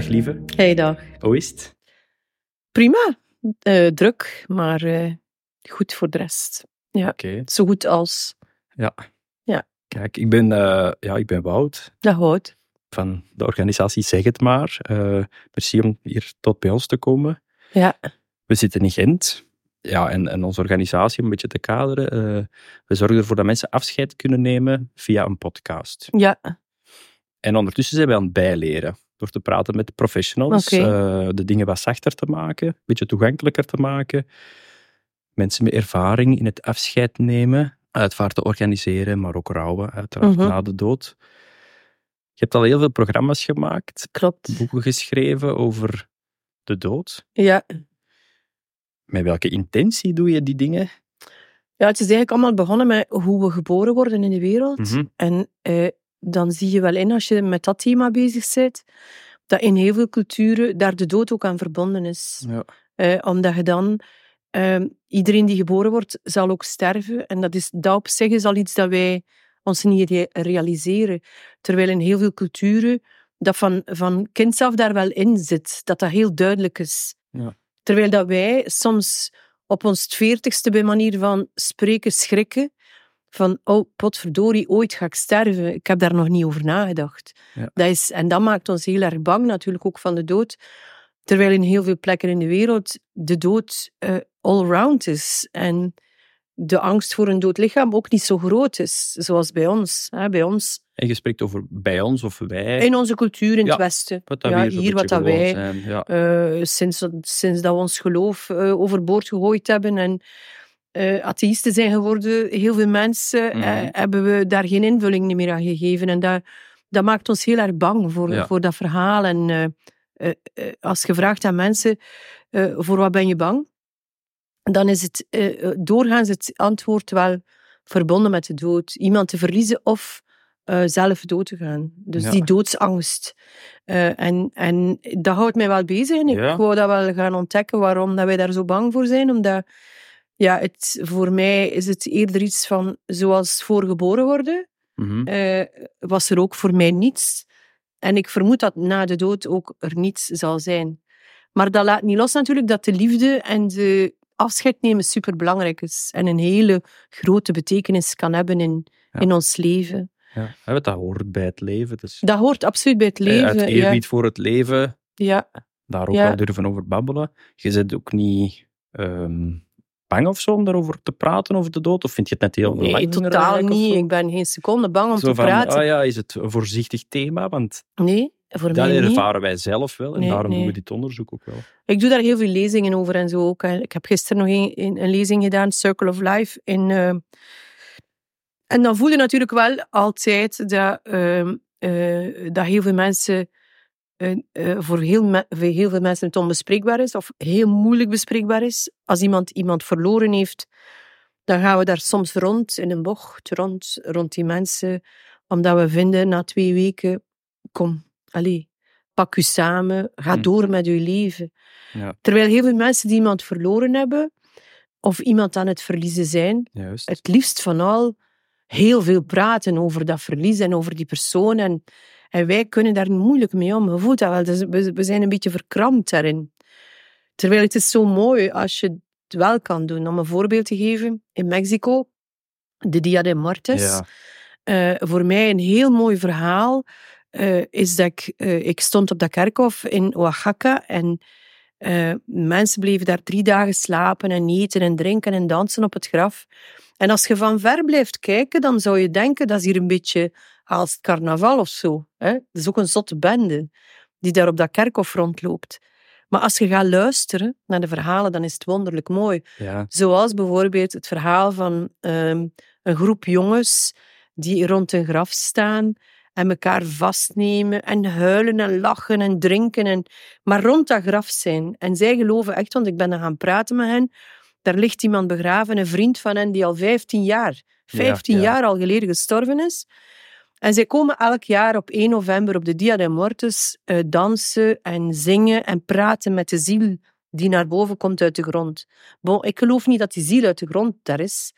Dag lieve. Hey, dag. Hoe is het? Prima. Eh, druk, maar eh, goed voor de rest. Ja, zo goed als. Ja. Ja. Kijk, ik ben, eh, ja, ik ben Wout Dat houdt. van de organisatie Zeg Het Maar. Merci om hier tot bij ons te komen. Ja. We zitten in Gent. Ja, en, en onze organisatie, om een beetje te kaderen, we zorgen ervoor dat mensen afscheid kunnen nemen via een podcast. Ja, En ondertussen zijn we aan het bijleren. Door te praten met professionals, eh, de dingen wat zachter te maken, een beetje toegankelijker te maken. Mensen met ervaring in het afscheid nemen, uitvaart te organiseren, maar ook rouwen, uiteraard Mhm. na de dood. Je hebt al heel veel programma's gemaakt, klopt. boeken geschreven over de dood. Ja. Met welke intentie doe je die dingen? ja, het is eigenlijk allemaal begonnen met hoe we geboren worden in de wereld. Mhm. En eh, dan zie je wel in, als je met dat thema bezig bent, dat in heel veel culturen daar de dood ook aan verbonden is. Ja. Eh, omdat je dan... ehm, iedereen die geboren wordt, zal ook sterven. En dat, is, dat op zich is al iets dat wij ons niet rea- realiseren. Terwijl in heel veel culturen dat van, van kinds af daar wel in zit. Dat dat heel duidelijk is. Ja. Terwijl dat wij soms op ons veertigste bij manier van spreken schrikken. Van, oh, potverdorie, ooit ga ik sterven. Ik heb daar nog niet over nagedacht. Ja. Dat is, en dat maakt ons heel erg bang, natuurlijk ook van de dood. Terwijl in heel veel plekken in de wereld de dood eh all round is. En de angst voor een dood lichaam ook niet zo groot is, zoals bij ons. Hè, bij ons, En je spreekt over bij ons of wij. in onze cultuur in Ja, het Westen. ja, hier, wat dat wij zijn. Ja. eh, sinds, sinds dat we ons geloof eh, overboord gegooid hebben en eh, atheïsten zijn geworden, heel veel mensen, Mhm. eh, hebben we daar geen invulling meer aan gegeven. En dat, dat maakt ons heel erg bang voor, Ja. voor dat verhaal. En eh, als je vraagt aan mensen, voor wat ben je bang? Dan is het doorgaans het antwoord wel verbonden met de dood. Iemand te verliezen of zelf dood te gaan. Dus Ja. die doodsangst. En, en dat houdt mij wel bezig. En ik Ja. wou dat wel gaan ontdekken waarom dat wij daar zo bang voor zijn. Omdat, ja, het, voor mij is het eerder iets van zoals voorgeboren worden, Mhm. eh, was er ook voor mij niets. En ik vermoed dat na de dood ook er niets zal zijn. Maar dat laat niet los natuurlijk dat de liefde en de afscheid nemen superbelangrijk is. En een hele grote betekenis kan hebben in, Ja. in ons leven. Ja, dat hoort bij het leven. Dus, Dat hoort absoluut bij het eh, leven. uit eerbied voor het leven, ja. Daar ook wel durven over babbelen. Je bent ook niet ehm, bang of zo om daarover te praten, over de dood? Of vind je het net heel Nee, belangrijk totaal of niet. Ik ben geen seconde bang om Zo te van, praten. ah ja, is het een voorzichtig thema? Want Nee, voor dat mij niet. ervaren wij zelf wel. En Nee, daarom doen nee. we dit onderzoek ook wel. Ik doe daar heel veel lezingen over en zo ook. Ik heb gisteren nog een, een, een lezing gedaan, Circle of Life. In, eh, en dan voel je natuurlijk wel altijd dat, ehm, eh, dat heel veel mensen, voor, heel voor heel veel mensen het onbespreekbaar is, of heel moeilijk bespreekbaar is. Als iemand iemand verloren heeft, dan gaan we daar soms rond, in een bocht, rond, rond die mensen, omdat we vinden na twee weken, kom, allee, pak u samen, ga Hm. door met uw leven. Ja, Terwijl heel veel mensen die iemand verloren hebben, of iemand aan het verliezen zijn, juist. het liefst van al heel veel praten over dat verlies en over die persoon. En, en wij kunnen daar moeilijk mee om. Je voelt dat wel. Dus we, we zijn een beetje verkrampt daarin. Terwijl het is zo mooi als je het wel kan doen. Om een voorbeeld te geven, in Mexico, de Dia de Muertos. Ja. Eh, voor mij een heel mooi verhaal eh, is dat ik, eh, ik stond op dat kerkhof in Oaxaca en mensen bleven daar drie dagen slapen en eten en drinken en dansen op het graf. En als je van ver blijft kijken, dan zou je denken dat is hier een beetje als het carnaval of zo. Hè? Dat is ook een zotte bende die daar op dat kerkhof rondloopt. Maar als je gaat luisteren naar de verhalen, dan is het wonderlijk mooi. Ja. Zoals bijvoorbeeld het verhaal van ehm, een groep jongens die rond een graf staan en elkaar vastnemen en huilen en lachen en drinken, en, maar rond dat graf zijn. En zij geloven echt, want ik ben dan gaan praten met hen, daar ligt iemand begraven, een vriend van hen die al 15 jaar, 15 ja. jaar al geleden gestorven is. En zij komen elk jaar op 1 november op de Dia de Muertos eh, dansen en zingen en praten met de ziel die naar boven komt uit de grond. Bon, ik geloof niet dat die ziel uit de grond daar is,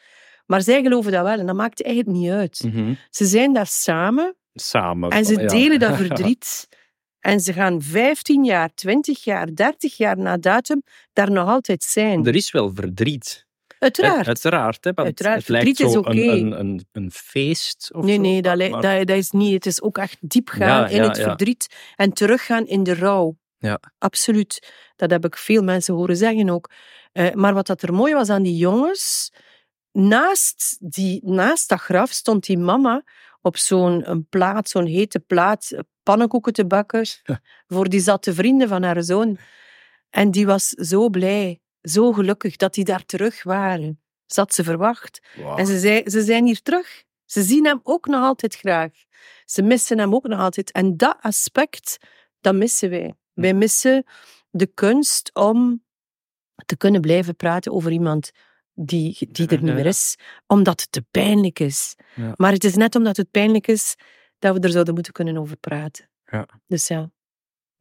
maar zij geloven dat wel en dat maakt eigenlijk niet uit. Mhm. Ze zijn daar samen Samen. en ze ja. delen dat verdriet. En ze gaan 15 jaar, 20 jaar, 30 jaar na datum daar nog altijd zijn. Er is wel verdriet. Uiteraard. Hè, Uiteraard. Hè, want Uiteraard, Het lijkt zo oké. een, een, een, feest. Of nee, zo, nee, dat, maar- dat, dat is niet. Het is ook echt diep gaan Ja, in ja, het ja. verdriet en teruggaan in de rouw. Ja. Absoluut. Dat heb ik veel mensen horen zeggen ook. Eh, maar wat dat er mooi was aan die jongens, naast, die, naast dat graf stond die mama op zo'n een plaat, zo'n hete plaat, eh, pannenkoeken te bakken voor die zatte vrienden van haar zoon. En die was zo blij, zo gelukkig dat die daar terug waren. Ze had ze verwacht. En ze, zei, ze zijn hier terug. Ze zien hem ook nog altijd graag. Ze missen hem ook nog altijd. En dat aspect, dat missen wij. Wij missen de kunst om te kunnen blijven praten over iemand die, die er niet meer is, omdat het te pijnlijk is. Ja. Maar het is net omdat het pijnlijk is dat we er zouden moeten kunnen over praten. Ja. Dus ja,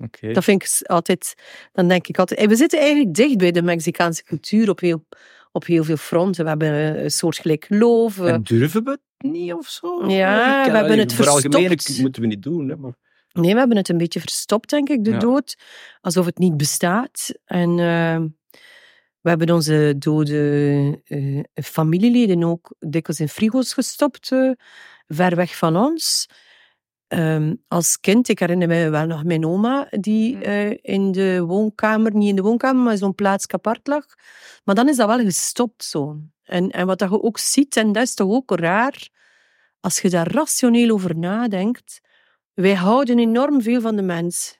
Oké. dat vind ik altijd, dan denk ik altijd. En we zitten eigenlijk dicht bij de Mexicaanse cultuur op heel, op heel veel fronten. We hebben een soortgelijk geloof. we- En durven we het niet of zo? Ja, we hebben het Voor algemeen verstopt. moeten we niet doen. Hè, maar... Nee, we hebben het een beetje verstopt, denk ik, de Ja. dood. Alsof het niet bestaat. En eh, we hebben onze dode eh, familieleden ook dikwijls in frigo's gestopt, eh, ver weg van ons. Ehm, als kind, ik herinner me wel nog mijn oma, die eh, in de woonkamer, niet in de woonkamer, maar in zo'n plaats apart lag. Maar dan is dat wel gestopt zo. En, en wat dat je ook ziet, en dat is toch ook raar, als je daar rationeel over nadenkt, wij houden enorm veel van de mens.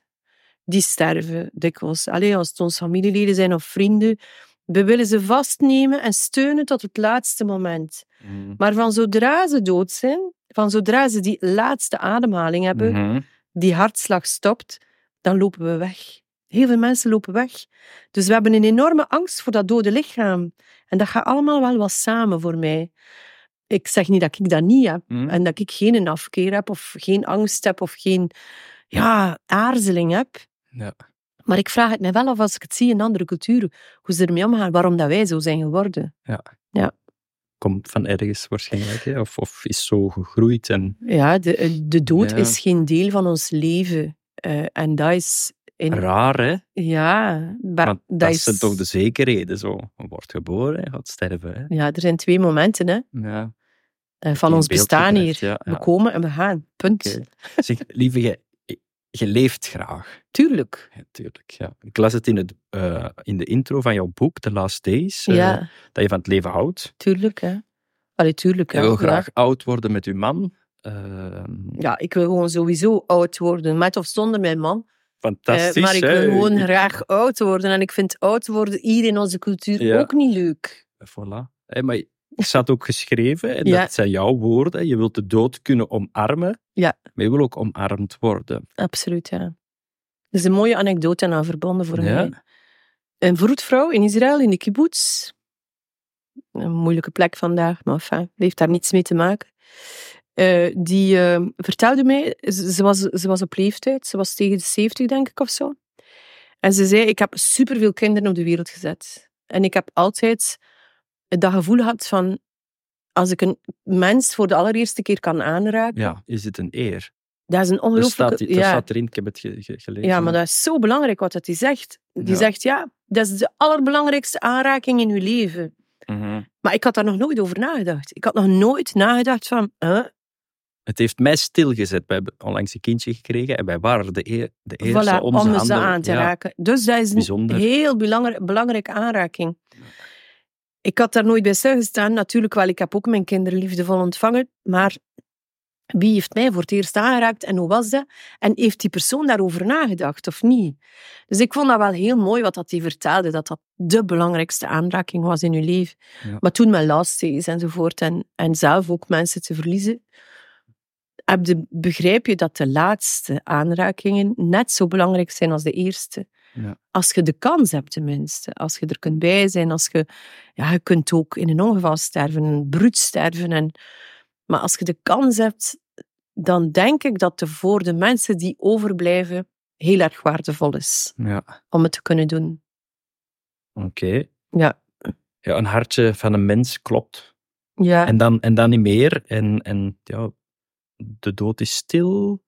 Die sterven dikwijls. Alleen als het ons familieleden zijn of vrienden, we willen ze vastnemen en steunen tot het laatste moment. Mm. Maar van zodra ze dood zijn, van zodra ze die laatste ademhaling hebben, Mhm. die hartslag stopt, dan lopen we weg. Heel veel mensen lopen weg. Dus we hebben een enorme angst voor dat dode lichaam. En dat gaat allemaal wel wat samen voor mij. Ik zeg niet dat ik dat niet heb. Mhm. En dat ik geen afkeer heb, of geen angst heb, of geen ja, aarzeling heb. Ja. Maar ik vraag het mij wel af als ik het zie in andere culturen, hoe ze ermee omgaan, waarom dat wij zo zijn geworden. Komt van ergens waarschijnlijk. Hè? Of, of is zo gegroeid. En Ja, de, de dood Ja. is geen deel van ons leven. Eh, en dat is... In, raar, hè? Ja, maar Want dat, dat is... zijn toch de zekerheden. Zo. Je wordt geboren, gaat sterven. Hè? Ja, er zijn twee momenten hè, Ja. eh, van ons bestaan hier. ja. We komen en we gaan. Punt. Oké. Zeg, lieve, je, je leeft graag. Tuurlijk. Ja, tuurlijk, ja. Ik las het in, het, eh, in de intro van jouw boek, The Last Days, eh, ja, dat je van het leven houdt. tuurlijk. Hè. Allee, tuurlijk. Je ja. wil Ja. graag oud worden met je man. Ehm, Ja, ik wil gewoon sowieso oud worden, met of zonder mijn man. fantastisch. Eh, maar ik hè? wil gewoon graag oud worden. En ik vind oud worden hier in onze cultuur ook niet leuk. Voilà. Hè, maar staat ook geschreven, en Ja. dat zijn jouw woorden. Je wilt de dood kunnen omarmen, Ja. maar je wil ook omarmd worden. Absoluut, ja. Er is een mooie anekdote aan verbonden voor Ja. mij. Een vroedvrouw in Israël, in de kibbutz. Een moeilijke plek vandaag, maar enfin, dat heeft daar niets mee te maken. Eh, die eh, vertelde mij, ze, ze was, ze was op leeftijd, ze was tegen de 70 denk ik of zo. En ze zei, ik heb superveel kinderen op de wereld gezet. En ik heb altijd dat gevoel gehad van, als ik een mens voor de allereerste keer kan aanraken, Ja, is het een eer? dat is een ongelooflijke... staat, er ja. staat erin, ik heb het ge- ge- gelezen. Ja, maar dat is zo belangrijk wat dat hij zegt. Die Ja. zegt, ja, dat is de allerbelangrijkste aanraking in je leven. Mhm. Maar ik had daar nog nooit over nagedacht. Ik had nog nooit nagedacht van, huh? Het heeft mij stilgezet. We hebben onlangs een kindje gekregen en wij waren de, eer, de eerste voilà, om, ze aan te ja, raken. Dus dat is een Bijzonder. heel belangrijk, belangrijke aanraking. Ik had daar nooit bij stilgestaan. Natuurlijk wel, ik heb ook mijn kinderen liefdevol ontvangen. Maar wie heeft mij voor het eerst aangeraakt en hoe was dat? En heeft die persoon daarover nagedacht of niet? Dus ik vond dat wel heel mooi wat dat hij vertelde, dat dat de belangrijkste aanraking was in je leven. Ja. Maar toen met last is enzovoort en, en zelf ook mensen te verliezen, heb je, begrijp je dat de laatste aanrakingen net zo belangrijk zijn als de eerste. Ja. Als je de kans hebt tenminste, als je er kunt bij zijn, als je, ja, je kunt ook in een ongeval sterven, een bruut sterven. En, maar als je de kans hebt, dan denk ik dat het voor de mensen die overblijven heel erg waardevol is Ja, om het te kunnen doen. oké. Ja. Ja, een hartje van een mens klopt. Ja, En dan, en dan niet meer. En, en ja, de dood is stil.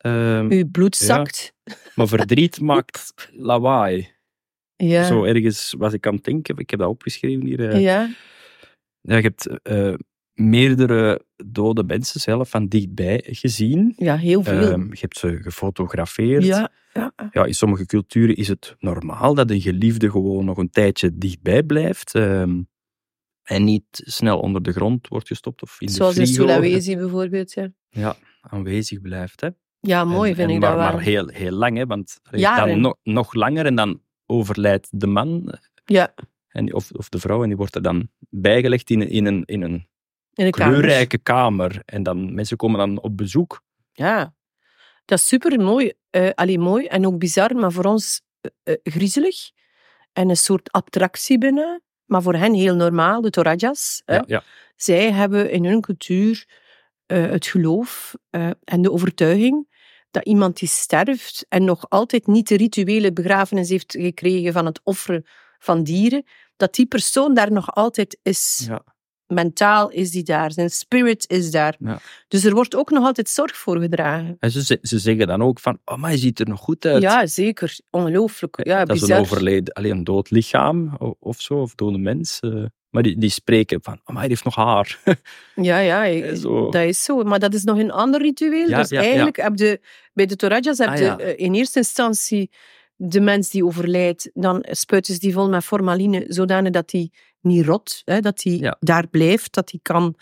Ehm, Uw bloed zakt. maar verdriet maakt lawaai. Ja. Zo ergens was ik aan het denken, ik heb dat opgeschreven hier. eh. Ja. Ja, je hebt eh, meerdere dode mensen zelf van dichtbij gezien. ja, heel veel. Ehm, je hebt ze gefotografeerd. ja. Ja. Ja, in sommige culturen is het normaal dat een geliefde gewoon nog een tijdje dichtbij blijft. ehm, en niet snel onder de grond wordt gestopt of in Zoals de in frigo. Sulawesi bijvoorbeeld. Ja, Ja, aanwezig blijft. Hè. Ja mooi En- vind en ik maar, dat wel. Maar heel, heel lang, hè, want dan nog, nog langer en dan overlijdt de man Ja, en, of, of de vrouw en die wordt er dan bijgelegd in, een- in een, in een in kleurrijke kamer. En dan, mensen komen dan op bezoek. Ja, dat is super mooi. eh allee, mooi en ook bizar, maar voor ons eh, eh, griezelig. En een soort attractie binnen. Maar voor hen heel normaal, de Torajas. Ja, ja. Zij hebben in hun cultuur het geloof en de overtuiging dat iemand die sterft en nog altijd niet de rituele begrafenis heeft gekregen van het offeren van dieren, dat die persoon daar nog altijd is. Ja. Mentaal is die daar, zijn spirit is daar. Ja. Dus er wordt ook nog altijd zorg voor gedragen. En ze, ze zeggen dan ook van, oh, maar je ziet er nog goed uit. Ja, zeker. Ongelooflijk. Ja, dat is een overleden, alleen een dood lichaam of zo, of dode mens. Eh. maar die, die spreken van, oh, maar hij heeft nog haar. Ja, ja, Zo. dat is zo. Maar dat is nog een ander ritueel. Ja, dus ja, ja. eigenlijk heb je bij de Torajas heb Ah, je eh, in eerste instantie de mens die overlijdt, dan spuiten ze die vol met formaline, zodanig dat die niet rot, hè, dat die daar blijft, dat die kan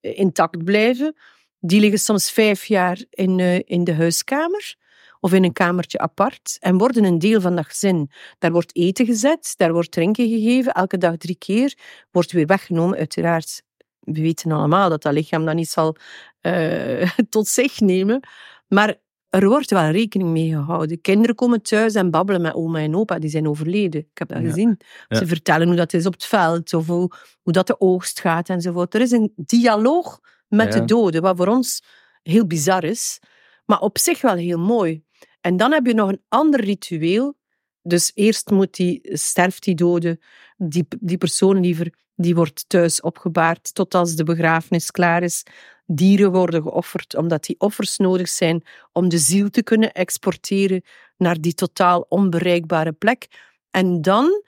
eh, intact blijven. Die liggen soms vijf jaar in, eh, in de huiskamer of in een kamertje apart en worden een deel van dat gezin. Daar wordt eten gezet, daar wordt drinken gegeven, elke dag drie keer, wordt weer weggenomen, uiteraard. We weten allemaal dat dat lichaam dat niet zal eh, tot zich nemen. Maar er wordt wel rekening mee gehouden. Kinderen komen thuis en babbelen met oma en opa, die zijn overleden. Ik heb dat Ja. gezien. Ja. Ze vertellen hoe dat is op het veld, of hoe, hoe dat de oogst gaat enzovoort. Er is een dialoog met Ja. de doden, wat voor ons heel bizar is, maar op zich wel heel mooi. En dan heb je nog een ander ritueel. Dus eerst moet die, sterft die dode, die, die persoon liever, die wordt thuis opgebaard tot als de begrafenis klaar is. Dieren worden geofferd omdat die offers nodig zijn om de ziel te kunnen exporteren naar die totaal onbereikbare plek. En dan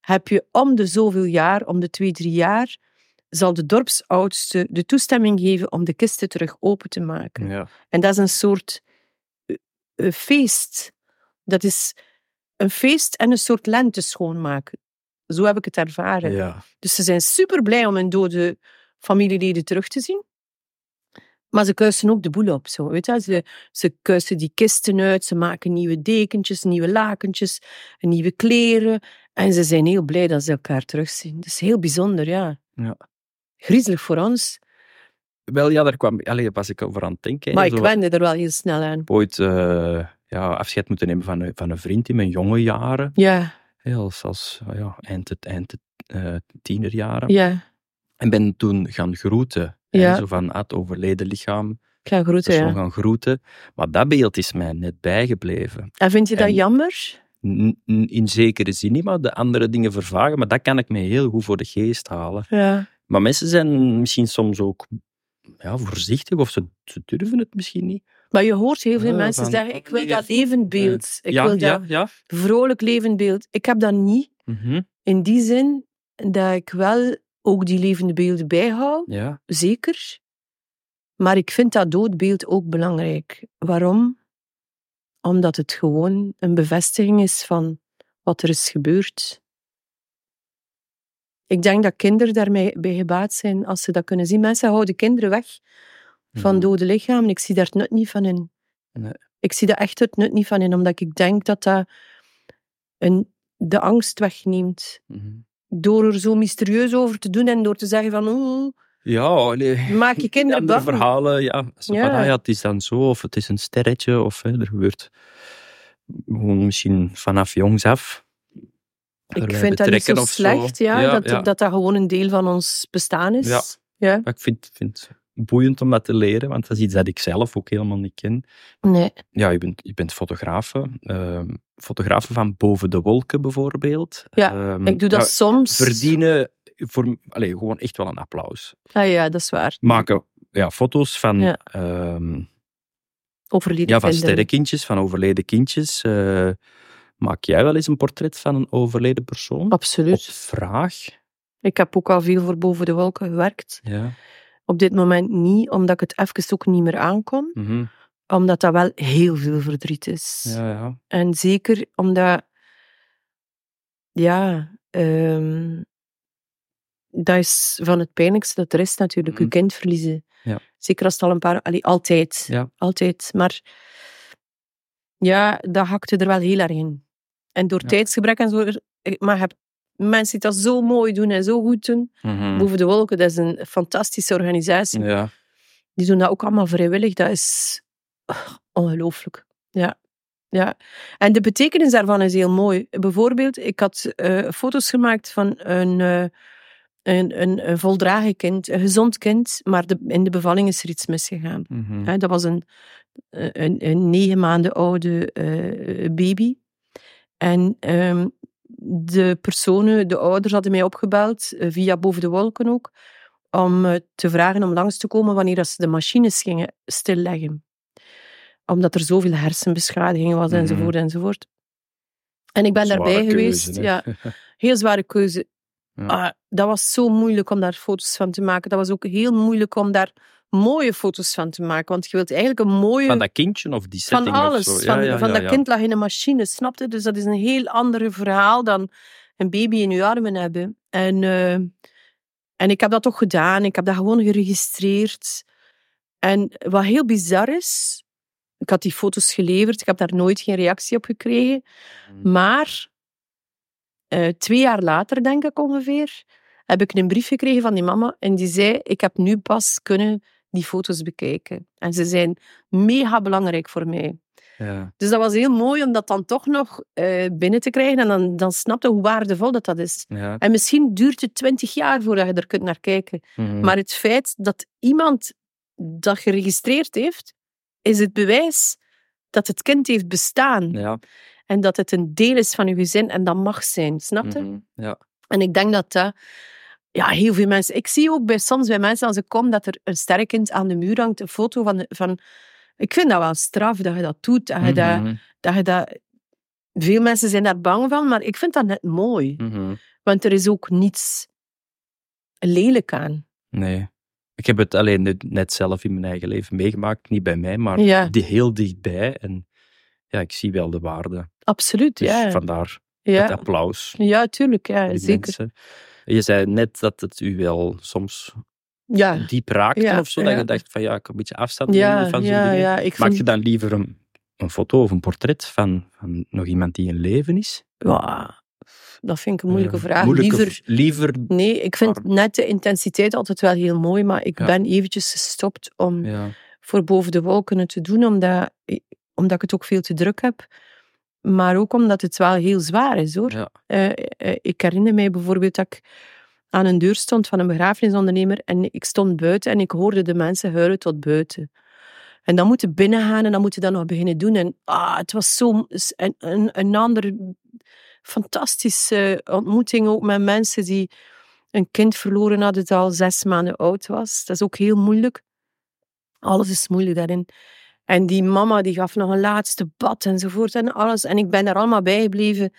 heb je om de zoveel jaar, om de twee, drie jaar, zal de dorpsoudste de toestemming geven om de kisten terug open te maken. Ja. En dat is een soort eh, feest. Dat is een feest en een soort lente schoonmaken. Zo heb ik het ervaren. Ja. Dus ze zijn super blij om hun dode familieleden terug te zien. Maar ze kuisen ook de boel op. Zo, weet je? Ze, ze kuisen die kisten uit, ze maken nieuwe dekentjes, nieuwe lakentjes, nieuwe kleren. En ze zijn heel blij dat ze elkaar terugzien. Dat is heel bijzonder, ja. Ja. Griezelig voor ons, Wel, ja, daar kwam, allee, was ik over aan het denken. maar ik wende er wel heel snel aan. Ooit eh, ja, afscheid moeten nemen van een, van een vriend in mijn jonge jaren. Ja, Hè, Als, als ja, eind, het, eind het, eh, tienerjaren. ja. En ben toen gaan groeten. hè, Ja. Zo van ah, het overleden lichaam, Ik ga groeten, ja. gaan groeten. Maar dat beeld is mij net bijgebleven. En vind je dat En- jammer? In zekere zin niet, maar de andere dingen vervagen. Maar dat kan ik me heel goed voor de geest halen. Ja. Maar mensen zijn misschien soms ook ja, voorzichtig of ze, ze durven het misschien niet. Maar je hoort heel veel Ja, mensen van- zeggen, ik wil dat levend beeld. Ik ja, wil dat ja, ja. vrolijk levend beeld. Ik heb dat niet. Mhm. In die zin dat ik wel ook die levende beelden bijhoud, ja. zeker. Maar ik vind dat doodbeeld ook belangrijk. Waarom? Omdat het gewoon een bevestiging is van wat er is gebeurd. Ik denk dat kinderen daarmee bij gebaat zijn als ze dat kunnen zien. Mensen houden kinderen weg van Mhm. dode lichamen. Ik zie daar het nut niet van in. Nee. Ik zie daar echt het nut niet van in, omdat ik denk dat dat een, de angst wegneemt. Mhm. Door er zo mysterieus over te doen en door te zeggen van oeh, Ja, nee. maak je kinderen bang. verhalen, ja. Zo Ja. Van, ah, ja, het is dan zo, of het is een sterretje, of hè, er gebeurt gewoon misschien vanaf jongs af. Ik vind dat niet zo slecht, ja, Ja, dat, ja. dat dat gewoon een deel van ons bestaan is. Ja. Ja. Ik vind, vind het boeiend om dat te leren, want dat is iets dat ik zelf ook helemaal niet ken. Nee. Ja, je bent, je bent fotografe. ehm fotografe van boven de wolken bijvoorbeeld. Ja, Ehm, Ik doe dat ja, soms. Verdienen voor, allez, gewoon echt wel een applaus. Ah ja, dat is waar. Maken ja, foto's van Ja. ehm, overleden Ja, van sterrenkindjes, van overleden kindjes. Eh, maak jij wel eens een portret van een overleden persoon? Op Absoluut. vraag? Ik heb ook al veel voor Boven de Wolken gewerkt. Ja. Op dit moment niet, omdat ik het even ook niet meer aankon. Mhm. Omdat dat wel heel veel verdriet is. ja, ja. En zeker omdat, ja, ehm, dat is van het pijnlijkste dat er is natuurlijk, je Mhm. kind verliezen. Ja. Zeker als het al een paar, allee, altijd, Ja. altijd. Maar ja, dat hakte er wel heel erg in. En door Ja. tijdsgebrek en zo, maar je hebt mensen die dat zo mooi doen en zo goed doen. Mhm. Boven de Wolken, dat is een fantastische organisatie. Ja. Die doen dat ook allemaal vrijwillig. Dat is ah, ongelooflijk. Ja. ja. En de betekenis daarvan is heel mooi. Bijvoorbeeld, ik had eh, foto's gemaakt van een, eh, een, een, een voldragen kind, een gezond kind, maar de, in de bevalling is er iets misgegaan. Mhm. Dat was een, een, een negen maanden oude eh, baby. En ehm, de personen, de ouders hadden mij opgebeld, eh, via Boven de Wolken ook, om eh, te vragen om langs te komen wanneer dat ze de machines gingen stilleggen. Omdat er zoveel hersenbeschadigingen was, Mhm. enzovoort, enzovoort. En ik ben Zware daarbij keuze, geweest. hè. Ja, heel zware keuze. Ja. Ah, dat was zo moeilijk om daar foto's van te maken. Dat was ook heel moeilijk om daar mooie foto's van te maken. Want je wilt eigenlijk een mooie... Van dat kindje of die Van setting alles. of zo? Ja, van ja, van dat kind lag in een machine, snapte? Dus dat is een heel ander verhaal dan een baby in je armen hebben. En, eh, en ik heb dat toch gedaan. Ik heb dat gewoon geregistreerd. En wat heel bizar is, ik had die foto's geleverd, ik heb daar nooit geen reactie op gekregen. Mhm. Maar eh, twee jaar later, denk ik ongeveer, heb ik een brief gekregen van die mama en die zei, ik heb nu pas kunnen die foto's bekijken. En ze zijn mega belangrijk voor mij. Ja. Dus dat was heel mooi om dat dan toch nog eh, binnen te krijgen en dan, dan snapte hoe waardevol dat, dat is. Ja. En misschien duurt het twintig jaar voordat je er kunt naar kijken. Mhm. Maar het feit dat iemand dat geregistreerd heeft, is het bewijs dat het kind heeft bestaan. Ja. En dat het een deel is van je gezin en dat mag zijn, snap je? Mhm. Ja. En ik denk dat dat... Ja, heel veel mensen... Ik zie ook bij, soms bij mensen als ik kom dat er een sterrenkind aan de muur hangt, een foto van... van ik vind dat wel straf dat je dat doet. Dat je dat, Mhm. dat je dat... Veel mensen zijn daar bang van, maar ik vind dat net mooi. Mhm. Want er is ook niets lelijk aan. Nee. Ik heb het alleen net- zelf in mijn eigen leven meegemaakt. Niet bij mij, maar Ja. die heel dichtbij. En ja, ik zie wel de waarde. Absoluut, Dus ja. vandaar het applaus. ja tuurlijk. Ja, zeker. mensen. Je zei net dat het u wel soms Ja, diep raakte Ja, of zo. Dat je dacht van ja, ik kan een beetje afstand nemen van zo'n ja, Maak vind... je dan liever een, een foto of een portret van, van nog iemand die in leven is? Ja, dat vind ik een moeilijke Eh, vraag. moeilijke Liever... liever Nee, ik vind net de intensiteit altijd wel heel mooi, maar ik ben eventjes gestopt om voor boven de wolken te doen, omdat, omdat ik het ook veel te druk heb. Maar ook omdat het wel heel zwaar is, hoor. Ja. Eh, eh, ik herinner mij bijvoorbeeld dat ik aan een deur stond van een begrafenisondernemer en ik stond buiten en ik hoorde de mensen huilen tot buiten. En dan moeten binnengaan en dan moeten dan nog beginnen doen. En ah, het was zo een, een, een ander fantastische ontmoeting ook met mensen die een kind verloren hadden dat al zes maanden oud was. Dat is ook heel moeilijk. Alles is moeilijk daarin. En die mama die gaf nog een laatste bad enzovoort en alles. En ik ben daar allemaal bij gebleven.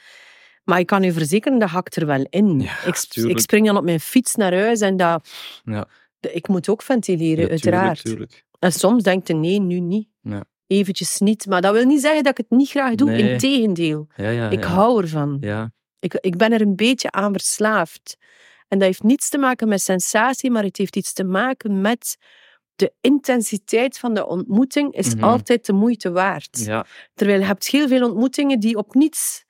Maar ik kan u verzekeren, dat hakt er wel in. Ja, ik, ik spring dan op mijn fiets naar huis en dat, Ja. ik moet ook ventileren, Ja, uiteraard. tuurlijk, tuurlijk. En soms denkt je, nee, nu niet. Ja. Eventjes niet. Maar dat wil niet zeggen dat ik het niet graag doe. Nee. Integendeel. Ik hou ervan. Ja, Ik, ik ben er een beetje aan verslaafd. En dat heeft niets te maken met sensatie, maar het heeft iets te maken met de intensiteit van de ontmoeting is Mhm. altijd de moeite waard. ja. Terwijl je hebt heel veel ontmoetingen die op niets,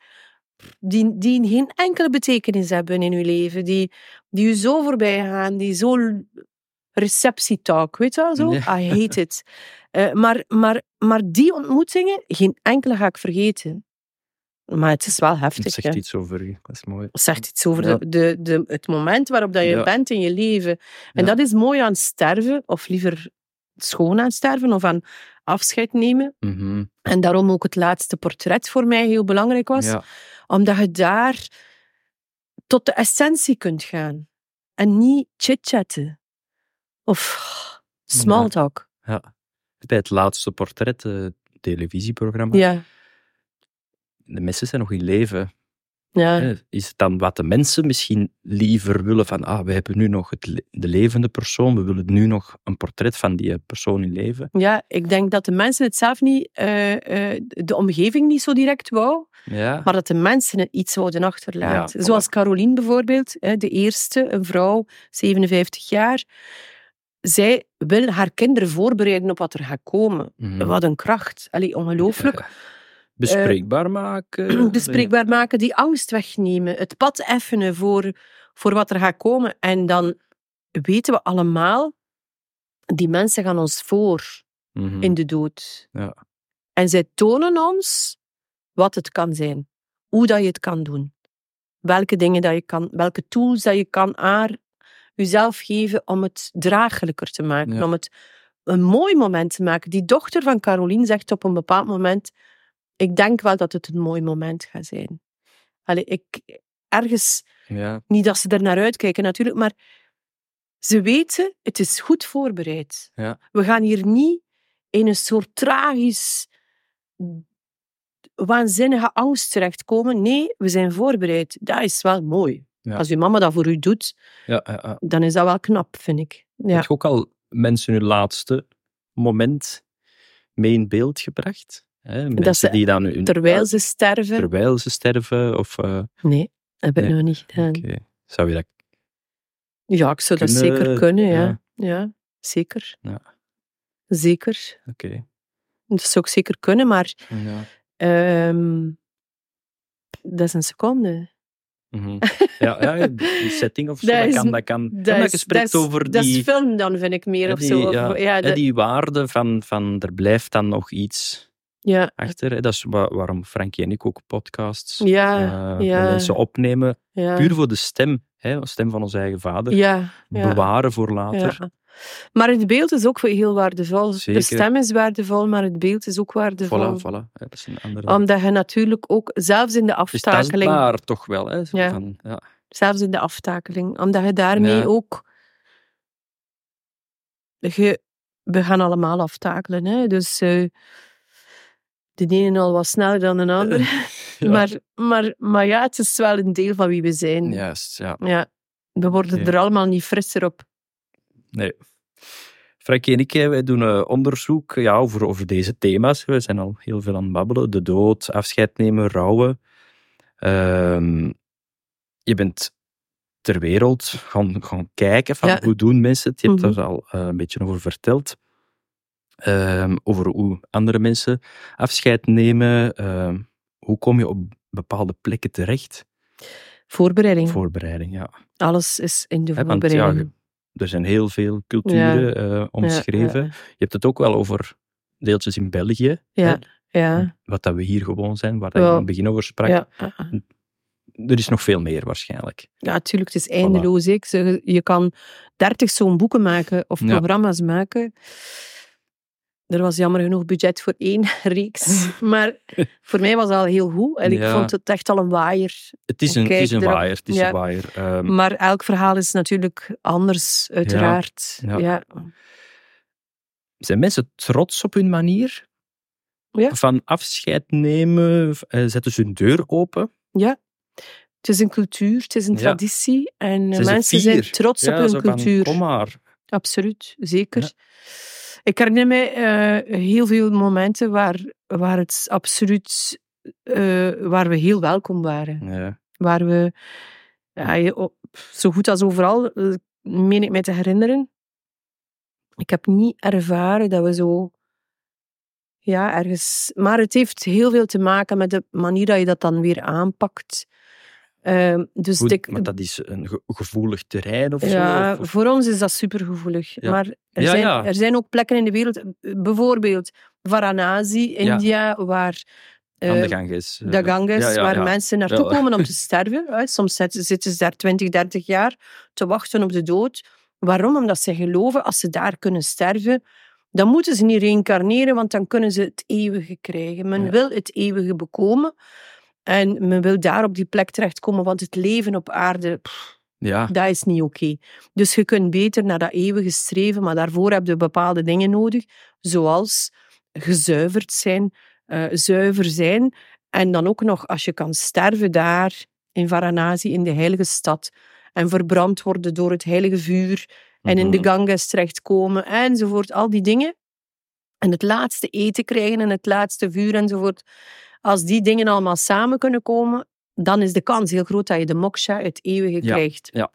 die, die geen enkele betekenis hebben in je leven, die, die je zo voorbij gaan, die zo receptietalk, weet je wel zo? Ja. I hate it. Eh, maar, maar, maar die ontmoetingen, geen enkele ga ik vergeten. Maar het is wel Het heftig. zegt hè. iets over u. Dat is mooi. Het zegt iets over Ja. de, de, de, het moment waarop dat je Ja. bent in je leven. En Ja. dat is mooi aan sterven, of liever schoon aan sterven, of aan afscheid nemen. Mhm. En daarom ook het laatste portret voor mij heel belangrijk was. Omdat je daar tot de essentie kunt gaan. En niet chit-chatten. Of small talk. Ja. Bij het laatste portret, eh, televisieprogramma, Ja, de mensen zijn nog in leven. ja. Is het dan wat de mensen misschien liever willen van, ah, we hebben nu nog het, de levende persoon, we willen nu nog een portret van die persoon in leven. ja, ik denk dat de mensen het zelf niet, eh, eh, de omgeving niet zo direct wou, Ja, maar dat de mensen het iets zouden achterlaten. Ja. Zoals Caroline bijvoorbeeld, de eerste, een vrouw, 57 jaar. Zij wil haar kinderen voorbereiden op wat er gaat komen. Mhm. Wat een kracht. Allee, ongelooflijk. Bespreekbaar maken. bespreekbaar maken, die angst wegnemen, het pad effenen voor, voor wat er gaat komen. En dan weten we allemaal, die mensen gaan ons voor Mhm. in de dood. Ja. En zij tonen ons wat het kan zijn. Hoe dat je het kan doen. Welke dingen dat je kan, welke tools dat je kan aan jezelf geven om het draaglijker te maken. Ja. Om het een mooi moment te maken. Die dochter van Caroline zegt op een bepaald moment, ik denk wel dat het een mooi moment gaat zijn. Allee, ik, ergens, Ja, niet dat ze er naar uitkijken natuurlijk, maar ze weten, het is goed voorbereid. Ja. We gaan hier niet in een soort tragisch, waanzinnige angst terechtkomen. Nee, we zijn voorbereid. Dat is wel mooi. Ja. Als uw mama dat voor u doet, ja, ja, ja. dan is dat wel knap, vind ik. Ja. Heb je ook al mensen hun laatste moment mee in beeld gebracht? Hè? Mensen ze- die dan hun, Terwijl ze sterven. terwijl ze sterven? Of, eh, Nee, heb ik Nee. nog niet gedaan. oké. Zou je dat Ja, ik zou dat Kunnen, zeker kunnen, ja. ja. Ja, zeker. Ja. Zeker. Oké. Dat zou ik zeker kunnen, maar Ja. ehm, dat is een seconde. Mhm. ja, ja, die setting of zo, Dat dat, is- kan, dat kan. Dat, Ja, maar is, je spreekt dat, is, over dat die, film dan, vind ik meer hè, of die, zo. Of- ja, ja, die waarde van, van er blijft dan nog iets ja, achter. Dat is wa- waarom Frankie en ik ook podcasts ja, eh, mensen opnemen. ja, Puur voor de stem, hè, de stem van onze eigen vader. Bewaren voor later. Maar het beeld is ook heel waardevol. Zeker. De stem is waardevol, maar het beeld is ook waardevol. Voilà, voilà. Dat is een andere... Omdat je natuurlijk ook, zelfs in de het is aftakeling, tastbaar toch wel. Hè, zo van, ja. zelfs in de aftakeling, omdat je daarmee ook... Je, we gaan allemaal aftakelen, hè. Dus eh, de ene al wat sneller dan de ander. Ja. Maar, maar, maar ja, het is wel een deel van wie we zijn. Juist, ja. Ja. We worden er allemaal niet frisser op. Nee. Frankie en ik wij doen eh, onderzoek ja, over, over deze thema's. We zijn al heel veel aan het babbelen. De dood, afscheid nemen, rouwen. Ehm, je bent ter wereld gaan, gaan kijken van Ja. hoe doen mensen het. Je hebt Mhm. er al eh, een beetje over verteld. Ehm, over hoe andere mensen afscheid nemen. Ehm, hoe kom je op bepaalde plekken terecht? Voorbereiding. Voorbereiding, ja. Alles is in de want ja, voorbereiding. er zijn heel veel culturen eh, omschreven. Ja, Je hebt het ook wel over deeltjes in België, ja, ja. wat dat we hier gewoon zijn, waar je in het begin over sprak. ja. Er is nog veel meer waarschijnlijk. Ja, natuurlijk, het is eindeloos. Ik zeg, Je kan dertig zo'n boeken maken of programma's maken. Er was jammer genoeg budget voor één reeks. Maar voor mij was dat al heel goed. En ik Ja. vond het echt al een waaier. Het is een, het is een waaier. Het is Ja. een waaier. Ehm, Maar elk verhaal is natuurlijk anders, uiteraard. Ja. Ja. zijn mensen trots op hun manier? Ja. Van afscheid nemen, eh, zetten ze hun deur open? Het is een cultuur, het is een Ja. traditie. En eh, mensen zijn trots Ja, op hun cultuur. Kom maar. Absoluut, zeker. Ik herinner mij eh, heel veel momenten waar, waar het absoluut, eh, waar we heel welkom waren. Ja. Waar we, ja, je- op- zo goed als overal, eh, meen ik mij te herinneren. Ik heb niet ervaren dat we zo, ja, ergens, maar het heeft heel veel te maken met de manier dat je dat dan weer aanpakt. Ehm, dus Goed, maar dat is een ge- gevoelig terrein of ja, zo? Of- voor ons is dat supergevoelig. Ja. Maar er, Ja, zijn, ja. er zijn ook plekken in de wereld, bijvoorbeeld Varanasi, India, waar aan de Ganges. eh, de Ganges, waar mensen naartoe komen om te sterven. Soms zitten ze daar 20, 30 jaar te wachten op de dood. Waarom? Omdat ze geloven, als ze daar kunnen sterven, dan moeten ze niet reïncarneren, want dan kunnen ze het eeuwige krijgen. Men wil het eeuwige bekomen. En men wil daar op die plek terechtkomen, want het leven op aarde pff, Ja. Dat is niet oké. Dus je kunt beter naar dat eeuwige streven, maar daarvoor heb je bepaalde dingen nodig, zoals gezuiverd zijn, eh, zuiver zijn. En dan ook nog, als je kan sterven daar in Varanasi, in de heilige stad, en verbrand worden door het heilige vuur, en in de Mhm. Ganges terechtkomen, enzovoort, al die dingen. En het laatste eten krijgen en het laatste vuur enzovoort. Als die dingen allemaal samen kunnen komen, dan is de kans heel groot dat je de moksha, het eeuwige, Ja, krijgt. ja.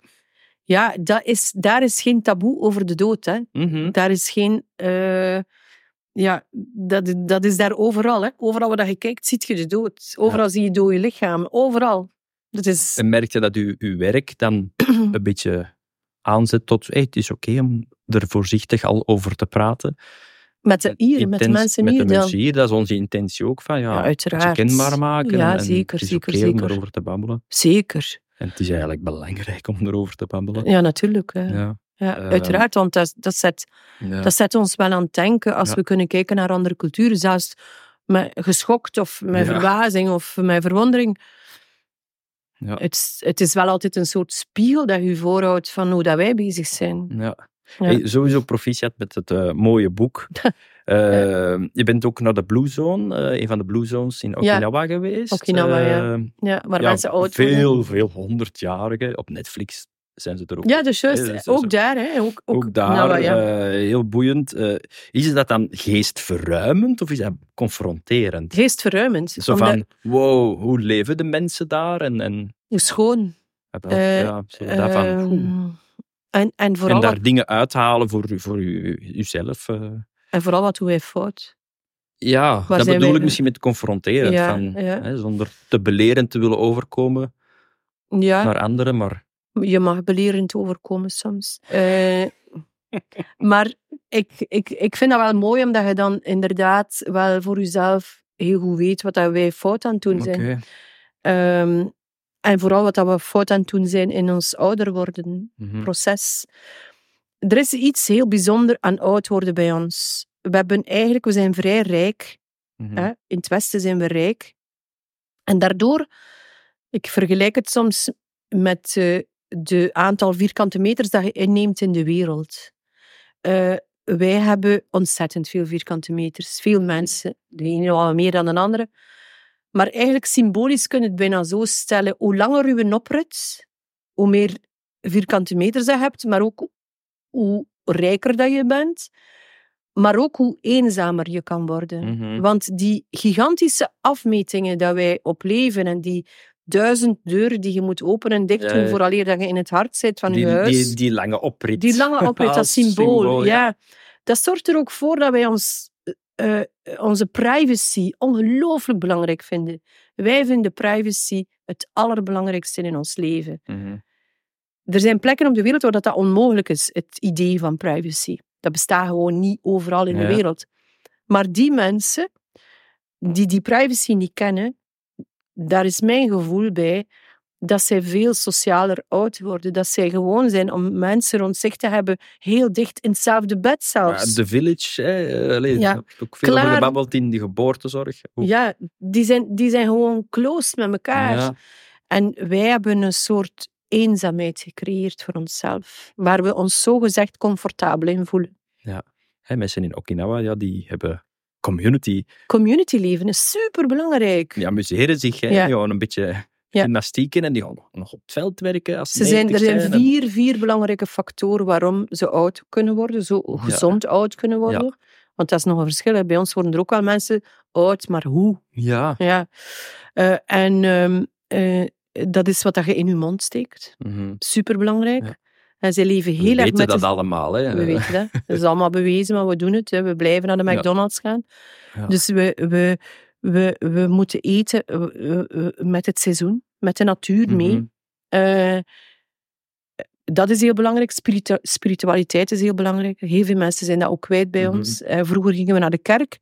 Ja, dat is, daar is geen taboe over de dood. Hè. Mhm. Daar is geen... eh, ja, dat, dat is daar overal. Hè. Overal waar je kijkt, ziet je de dood. Overal zie je dode lichamen. Overal. Dat is... En merk je dat uw, uw werk dan een beetje aanzet tot, hey, het is oké om er voorzichtig al over te praten. Met de hier, met de mensen met hier. de mensen hier, dat is onze intentie ook. Van, ja, Ja, uiteraard. Kenbaar maken. Ja, en, en zeker, het is zeker, om zeker. erover te babbelen. Zeker. En het is eigenlijk belangrijk om erover te babbelen. Ja, natuurlijk. Hè. Ja. Ja. uiteraard, want dat, dat, zet, Ja. dat zet ons wel aan het denken als Ja. we kunnen kijken naar andere culturen. Zelfs met geschokt of met verbazing of met verwondering. Ja. Het, is- het is wel altijd een soort spiegel dat je voorhoudt van hoe dat wij bezig zijn. Ja. Ja. Hey, sowieso proficiat met het eh, mooie boek. Eh, je bent ook naar de Blue Zone, eh, een van de Blue Zones in Okinawa geweest. Okinawa, ja. Eh, Ja, waar ja, mensen oud worden. Veel, veel honderdjarigen. Op Netflix zijn ze er ook. Ja, dus juist. Dus ook daar, hè. Ook, ook, Ook daar, nou, ja. eh, heel boeiend. Eh, is dat dan geestverruimend of is dat confronterend? Geestverruimend. Zo van, wow, hoe leven de mensen daar? En, en, Hoe schoon. ja, Eh, zo daarvan, Ehm, oeh. En, en, vooral en daar wat, dingen uithalen voor, u- voor u, uzelf. eh. en vooral wat doen wij fout. Ja, dat bedoel wij- ik misschien met confronterend. Ja, van, ja. Hè, zonder te belerend te willen overkomen Ja, naar anderen. Maar je mag belerend overkomen soms. Eh, maar ik, ik, ik vind dat wel mooi, omdat je dan inderdaad wel voor jezelf heel goed weet wat dat wij fout aan het doen zijn. Ehm, en vooral wat dat we fout aan het doen zijn in ons ouder worden Mhm. proces. Er is iets heel bijzonder aan oud worden bij ons. We, hebben eigenlijk, we zijn vrij rijk. Mhm. Hè? In het Westen zijn we rijk. En daardoor, ik vergelijk het soms met eh, de aantal vierkante meters dat je inneemt in de wereld. Eh, wij hebben ontzettend veel vierkante meters. Veel mensen, de ene wel meer dan de andere. Maar eigenlijk symbolisch kun je het bijna zo stellen. Hoe langer je oprit, hoe meer vierkante meters je hebt, maar ook hoe rijker dat je bent. Maar ook hoe eenzamer je kan worden. Mhm. Want die gigantische afmetingen dat wij op leven en die duizend deuren die je moet openen en dicht doen ja. vooraleer dat je in het hart zit van je huis. die, die lange oprit. Die lange oprit, dat Als symbool. ja. ja. Dat zorgt er ook voor dat wij ons, eh, eh, onze privacy ongelooflijk belangrijk vinden. Wij vinden privacy het allerbelangrijkste in ons leven. Mhm. Er zijn plekken op de wereld waar dat, dat onmogelijk is, het idee van privacy. Dat bestaat gewoon niet overal in Ja. de wereld. Maar die mensen die die privacy niet kennen, daar is mijn gevoel bij dat zij veel socialer oud worden. Dat zij gewoon zijn om mensen rond zich te hebben, heel dicht in hetzelfde bed zelfs. Ja, de village, hè, allee, Ja. ook veel over Klaar. gebabbeld in die geboortezorg. Ja, die zijn, die zijn gewoon close met elkaar. Ja. En wij hebben een soort eenzaamheid gecreëerd voor onszelf, waar we ons zogezegd comfortabel in voelen. Hè, mensen in Okinawa, ja, die hebben community. Community leven is superbelangrijk. Die amuseren zich, hè, Ja. een beetje Ja. gymnastieken en die gaan nog op het veld werken als Ze zijn, er 90 zijn vier, vier belangrijke factoren waarom ze oud kunnen worden, zo gezond oud kunnen worden. Want dat is nog een verschil. hè. Bij ons worden er ook wel mensen oud, maar hoe? Ja. Ja. Eh, en ehm, eh, dat is wat dat je in je mond steekt. Mhm. Superbelangrijk. En ze leven We heel erg weten met dat de- allemaal. Hè. We weten dat. Dat is allemaal bewezen, maar we doen het. Hè. We blijven naar de. McDonald's gaan. Dus we, we, we, we moeten eten eh, eh, eh, met het seizoen, met de natuur mee. Mhm. Dat is heel belangrijk. Spiritu- spiritualiteit is heel belangrijk. Heel veel mensen zijn dat ook kwijt bij Mhm. ons. Vroeger gingen we naar de kerk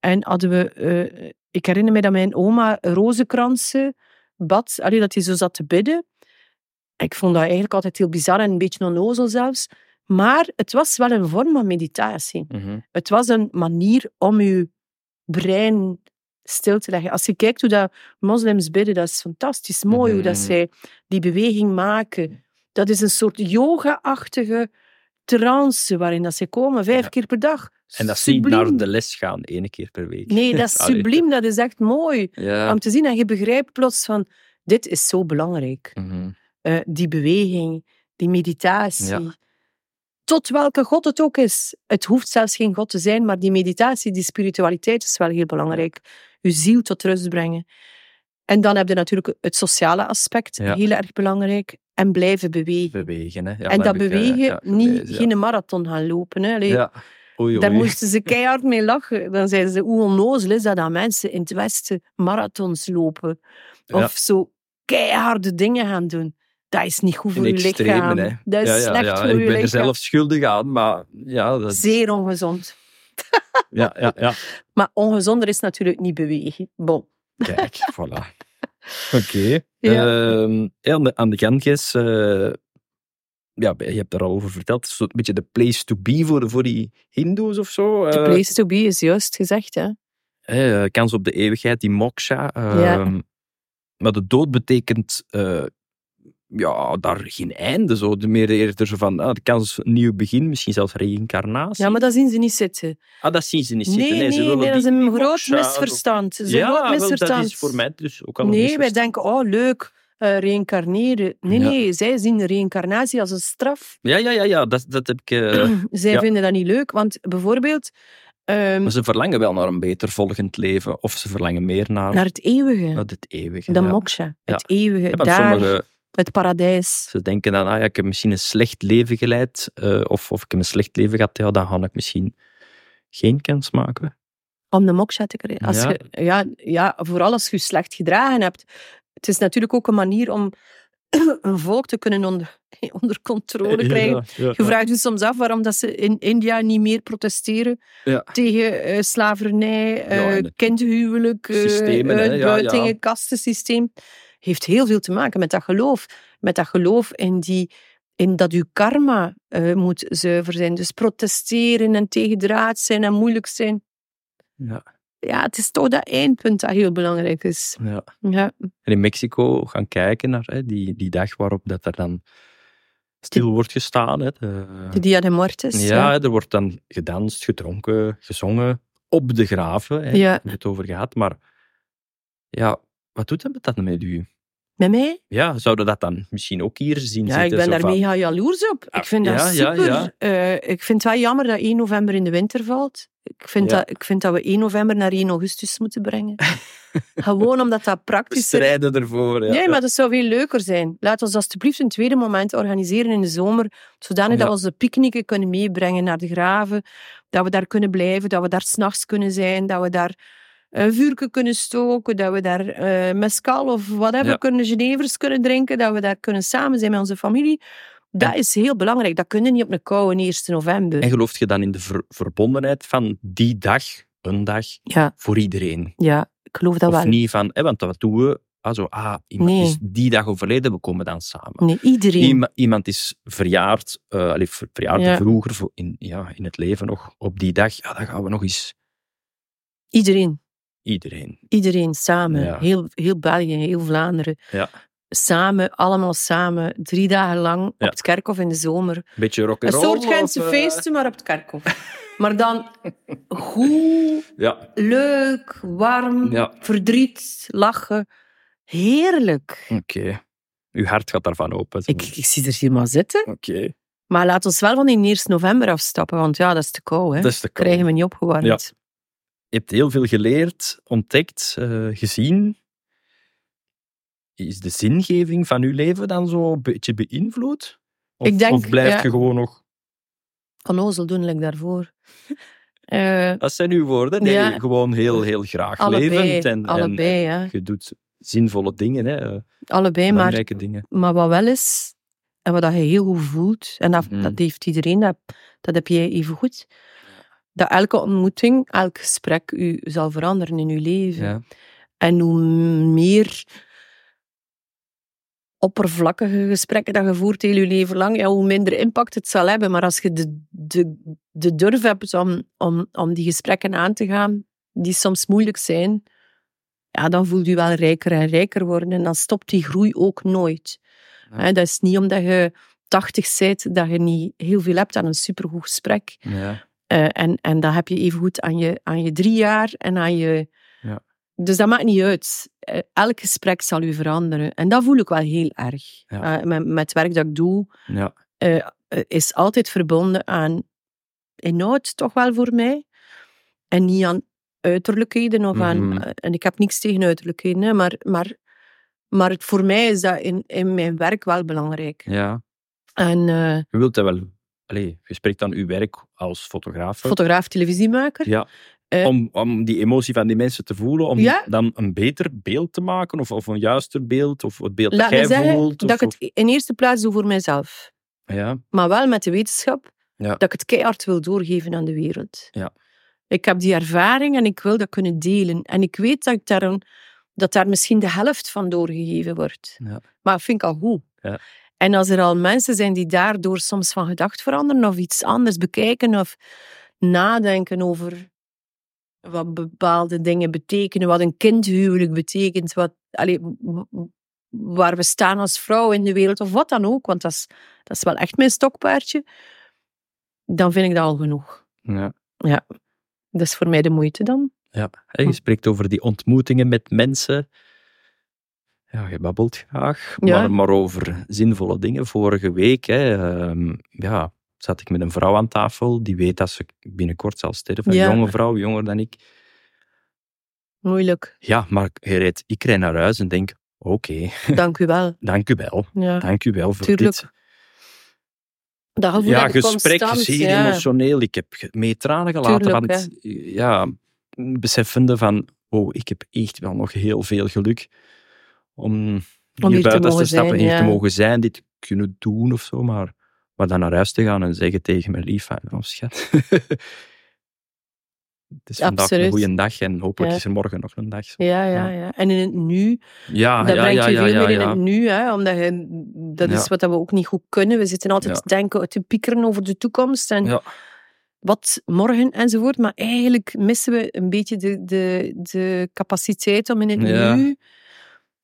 en hadden we... ik herinner me dat mijn oma rozenkransen bad. Allee, dat hij zo zat te bidden. Ik vond dat eigenlijk altijd heel bizar en een beetje onnozel zelfs. Maar het was wel een vorm van meditatie. Mhm. Het was een manier om je brein stil te leggen. Als je kijkt hoe dat moslims bidden, dat is fantastisch mooi hoe dat Mhm. zij die beweging maken dat is een soort yoga-achtige trance waarin dat ze komen, vijf Ja. keer per dag. En dat is niet naar de les gaan, één keer per week. Nee, dat is subliem, dat is echt mooi Ja. om te zien. En je begrijpt plots van, dit is zo belangrijk. Mhm. Eh, die beweging, die meditatie. Ja. Tot welke God het ook is. Het hoeft zelfs geen God te zijn, maar die meditatie, die spiritualiteit is wel heel belangrijk. Je ziel tot rust brengen. En dan heb je natuurlijk het sociale aspect, Ja. heel erg belangrijk. En blijven bewegen. Bewegen, hè. Ja, en dat ik, eh, bewegen, ja, niet, gelezen, geen marathon gaan lopen. Hè. Allee, Ja. Oei, Daar oei. moesten ze keihard mee lachen. Dan zeiden ze, hoe onnozel is dat dat mensen in het Westen marathons lopen? Of zo keiharde dingen gaan doen. Dat is niet goed voor In je lichaam. hè. Dat is slecht ja. voor Ik je ben er lichaam. zelf schuldig aan, maar ja, dat, Zeer ongezond. ja, ja, ja. Maar ongezonder is natuurlijk niet bewegen. Bon. Kijk, voilà. Oké. Ja. Ehm, ja, aan de, de Ganges, eh, ja, je hebt daar al over verteld, het is zo'n beetje de place to be voor, voor die hindoes of zo. The eh. place to be is juist gezegd. Hè? Eh, kans op de eeuwigheid, die moksha. Ja. Maar de dood betekent ja, daar geen einde. Zo. De meer eerder zo van ah, de kans een nieuw begin, misschien zelfs reïncarnatie. Ja, maar dat zien ze niet zitten. Ah, dat zien ze niet Nee, zitten. nee, nee, willen dat is een groot zo. misverstand. Ja, groot wel, dat misverstand. is voor mij dus ook al een Nee, wij misverstand. denken, oh leuk, eh reïncarneren. Nee, Ja. nee, zij zien reïncarnatie als een straf. Ja, ja, ja, ja dat, dat heb ik... eh, Zij Ja. vinden dat niet leuk, want bijvoorbeeld ehm, maar ze verlangen wel naar een beter volgend leven. Of ze verlangen meer naar, naar het eeuwige, naar het eeuwige. de ja. moksha, het eeuwige, daar, het paradijs. ze denken dan, ah, ja, ik heb misschien een slecht leven geleid. eh, of, of ik heb een slecht leven gehad, ja, dan ga ik misschien geen kans maken. Om de moksha te krijgen. Als Ja. Je, ja, ja, vooral als je je slecht gedragen hebt. Het is natuurlijk ook een manier om een volk te kunnen onder, onder controle krijgen. Ja, ja, Je vraagt je soms af waarom dat ze in India niet meer protesteren tegen eh, slavernij, het kindhuwelijk, systemen, hè, ja, uitbuitingen, kastensysteem. Heeft heel veel te maken met dat geloof. Met dat geloof in, die, in dat uw karma eh, moet zuiver zijn. Dus protesteren en tegendraad zijn en moeilijk zijn. ja, Ja, het is toch dat eindpunt dat heel belangrijk is. ja. Ja, En in Mexico gaan kijken naar hè, die, die dag waarop dat er dan stil wordt gestaan. Hè, de- de Dia de Muertes. ja, er wordt dan gedanst, gedronken, gezongen op de graven. Hè, Ja. Daar hebben we het over gehad. Maar ja, wat doet dat met dat met u? Met mij? Ja, zouden dat dan misschien ook hier zien Ja, zitten? ik ben zo daar van- mega jaloers op. Ah, Ik vind dat ja, ja, super. ja. Eh, ik vind het wel jammer dat 1 november in de winter valt. Ik vind, dat, ik vind dat we 1 november naar 1 augustus moeten brengen. Gewoon omdat dat We praktischer strijden ervoor. Ja. Nee, maar dat zou veel leuker zijn. Laat ons alsjeblieft een tweede moment organiseren in de zomer, zodanig dat we onze picknicken kunnen meebrengen naar de graven, dat we daar kunnen blijven, dat we daar s'nachts kunnen zijn, dat we daar een vuurke kunnen stoken, dat we daar eh mescal of whatever Ja. kunnen, genevers kunnen drinken, dat we daar kunnen samen zijn met onze familie. Dat is heel belangrijk. Dat kunnen niet op een koude 1 november. En gelooft je dan in de ver- verbondenheid van die dag, een dag, Ja, voor iedereen? ja, ik geloof dat of wel. niet van, hè, want wat doen we? Ah, zo, ah, iemand Nee. is die dag overleden, we komen dan samen. Nee, iedereen. Iema- iemand is verjaard, eh allee, ver- verjaard Ja. vroeger, in, ja, in het leven nog, op die dag, ja, dan gaan we nog eens Iedereen. Iedereen. Iedereen samen. Ja. Heel, heel België, heel Vlaanderen. Ja. Samen, allemaal samen. Drie dagen lang op het kerkhof in de zomer. Beetje rock Een soort Gentse feesten, maar op het kerkhof. Maar dan goed, Ja, leuk, warm, Ja. verdriet, lachen. Heerlijk. oké. Uw hart gaat daarvan open. Ik, ik zie er helemaal zitten. Oké, Maar laat ons wel van die 1 november afstappen, want ja, dat is te kou. Hè. dat is de kant. Krijgen we niet opgewarmd. Ja. Je hebt heel veel geleerd, ontdekt, eh, gezien. Is de zingeving van uw leven dan zo een beetje beïnvloed? Of, Ik denk, of blijft ja. je gewoon nog... Onnozel doen ik daarvoor. Eh, Dat zijn uw woorden. Nee, Ja. gewoon heel, heel graag allebei, levend. En, allebei, ja. en je doet zinvolle dingen, hè, allebei, maar dingen. Maar wat wel is, en wat dat je heel goed voelt, en dat, Mhm. dat heeft iedereen, dat, dat heb jij even goed, dat elke ontmoeting, elk gesprek u zal veranderen in uw leven. Ja. En hoe meer oppervlakkige gesprekken dat je voert heel je leven lang, ja, hoe minder impact het zal hebben. Maar als je de, de, de durf hebt om, om, om die gesprekken aan te gaan, die soms moeilijk zijn, ja, dan voelt je wel rijker en rijker worden. En dan stopt die groei ook nooit. Ja. Dat is niet omdat je tachtig zit, dat je niet heel veel hebt aan een supergoed gesprek. Ja. Eh, en, en dat heb je evengoed aan je, aan je drie jaar en aan je... Ja. Dus dat maakt niet uit. Eh, elk gesprek zal u veranderen. En dat voel ik wel heel erg. Ja. Eh, met, met het werk dat ik doe, Ja. is altijd verbonden aan inhoud, toch wel voor mij. En niet aan uiterlijkheden. Of aan, Mhm. en ik heb niks tegen uiterlijkheden, hè, maar, maar, maar het, voor mij is dat in, in mijn werk wel belangrijk. ja. En Je wilt dat wel... Allee, je spreekt dan uw werk als fotograaf. fotograaf, televisiemaker. Ja. Eh, om, om die emotie van die mensen te voelen, om Ja. dan een beter beeld te maken, of, of een juister beeld, of het beeld Laat dat jij zeggen voelt. dat ik het in eerste plaats doe voor mezelf. of- ja. Maar wel met de wetenschap Ja. dat ik het keihard wil doorgeven aan de wereld. Ja. Ik heb die ervaring en ik wil dat kunnen delen. En ik weet dat, ik daar, een, dat daar misschien de helft van doorgegeven wordt. Ja. Maar dat vind ik al goed. Ja. En als er al mensen zijn die daardoor soms van gedacht veranderen of iets anders bekijken of nadenken over wat bepaalde dingen betekenen, wat een kindhuwelijk betekent, wat, w- waar we staan als vrouw in de wereld, of wat dan ook, want dat is, dat is wel echt mijn stokpaardje, dan vind ik dat al genoeg. Ja. Dat is voor mij de moeite dan. Ja. Je spreekt over die ontmoetingen met mensen. Ja, je babbelt graag, Ja. maar, maar over zinvolle dingen. Vorige week hè, ehm, ja, zat ik met een vrouw aan tafel die weet dat ze binnenkort zal sterven. Een jonge vrouw, jonger dan ik. Moeilijk. Ja, maar rijdt, ik rijd naar huis en denk, oké, Dank u wel. dank u wel. Ja, Dank u wel voor Tuurlijk. dit. dat gevoel Ja, gesprek, zeer ja. emotioneel. Ik heb mee tranen gelaten. Tuurlijk, want ja, beseffende van, oh, ik heb echt wel nog heel veel geluk om hier hier buiten te, stappen, zijn, hier te mogen zijn, dit te kunnen doen of zo. Maar, maar dan naar huis te gaan en zeggen tegen mijn lief, oh schat, het is vandaag Absoluut. een goede dag en hopelijk Ja. is er morgen nog een dag. Zo. Ja, ja, Ja. En in het nu, Ja, dat ja, brengt ja, je veel meer in het nu, hè, omdat je, dat is wat we ook niet goed kunnen. We zitten altijd te denken, te piekeren over de toekomst en wat morgen enzovoort. Maar eigenlijk missen we een beetje de, de, de capaciteit om in het Ja. nu...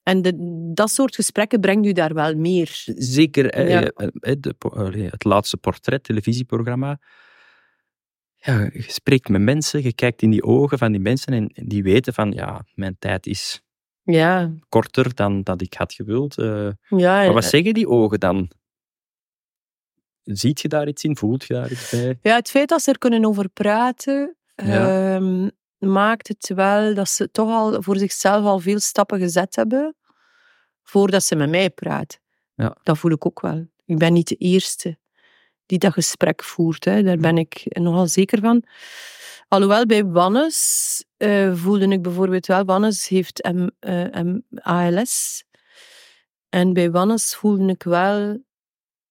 En de, dat soort gesprekken brengt u daar wel meer. Zeker, Ja. eh, eh, allee, het laatste portret, televisieprogramma. Ja, je spreekt met mensen, je kijkt in die ogen van die mensen en die weten van, ja, mijn tijd is Ja, korter dan dat ik had gewild. eh. ja, maar wat zeggen die ogen dan? Ziet je daar iets in? Voelt je daar iets bij? Ja, het feit dat ze er kunnen over praten, ehm, maakt het wel dat ze toch al voor zichzelf al veel stappen gezet hebben voordat ze met mij praten. Ja. Dat voel ik ook wel. Ik ben niet de eerste die dat gesprek voert. Hè. Daar ben ik nogal zeker van. Alhoewel bij Wannes eh, voelde ik bijvoorbeeld wel, Wannes heeft M, eh, M- ALS. En bij Wannes voelde ik wel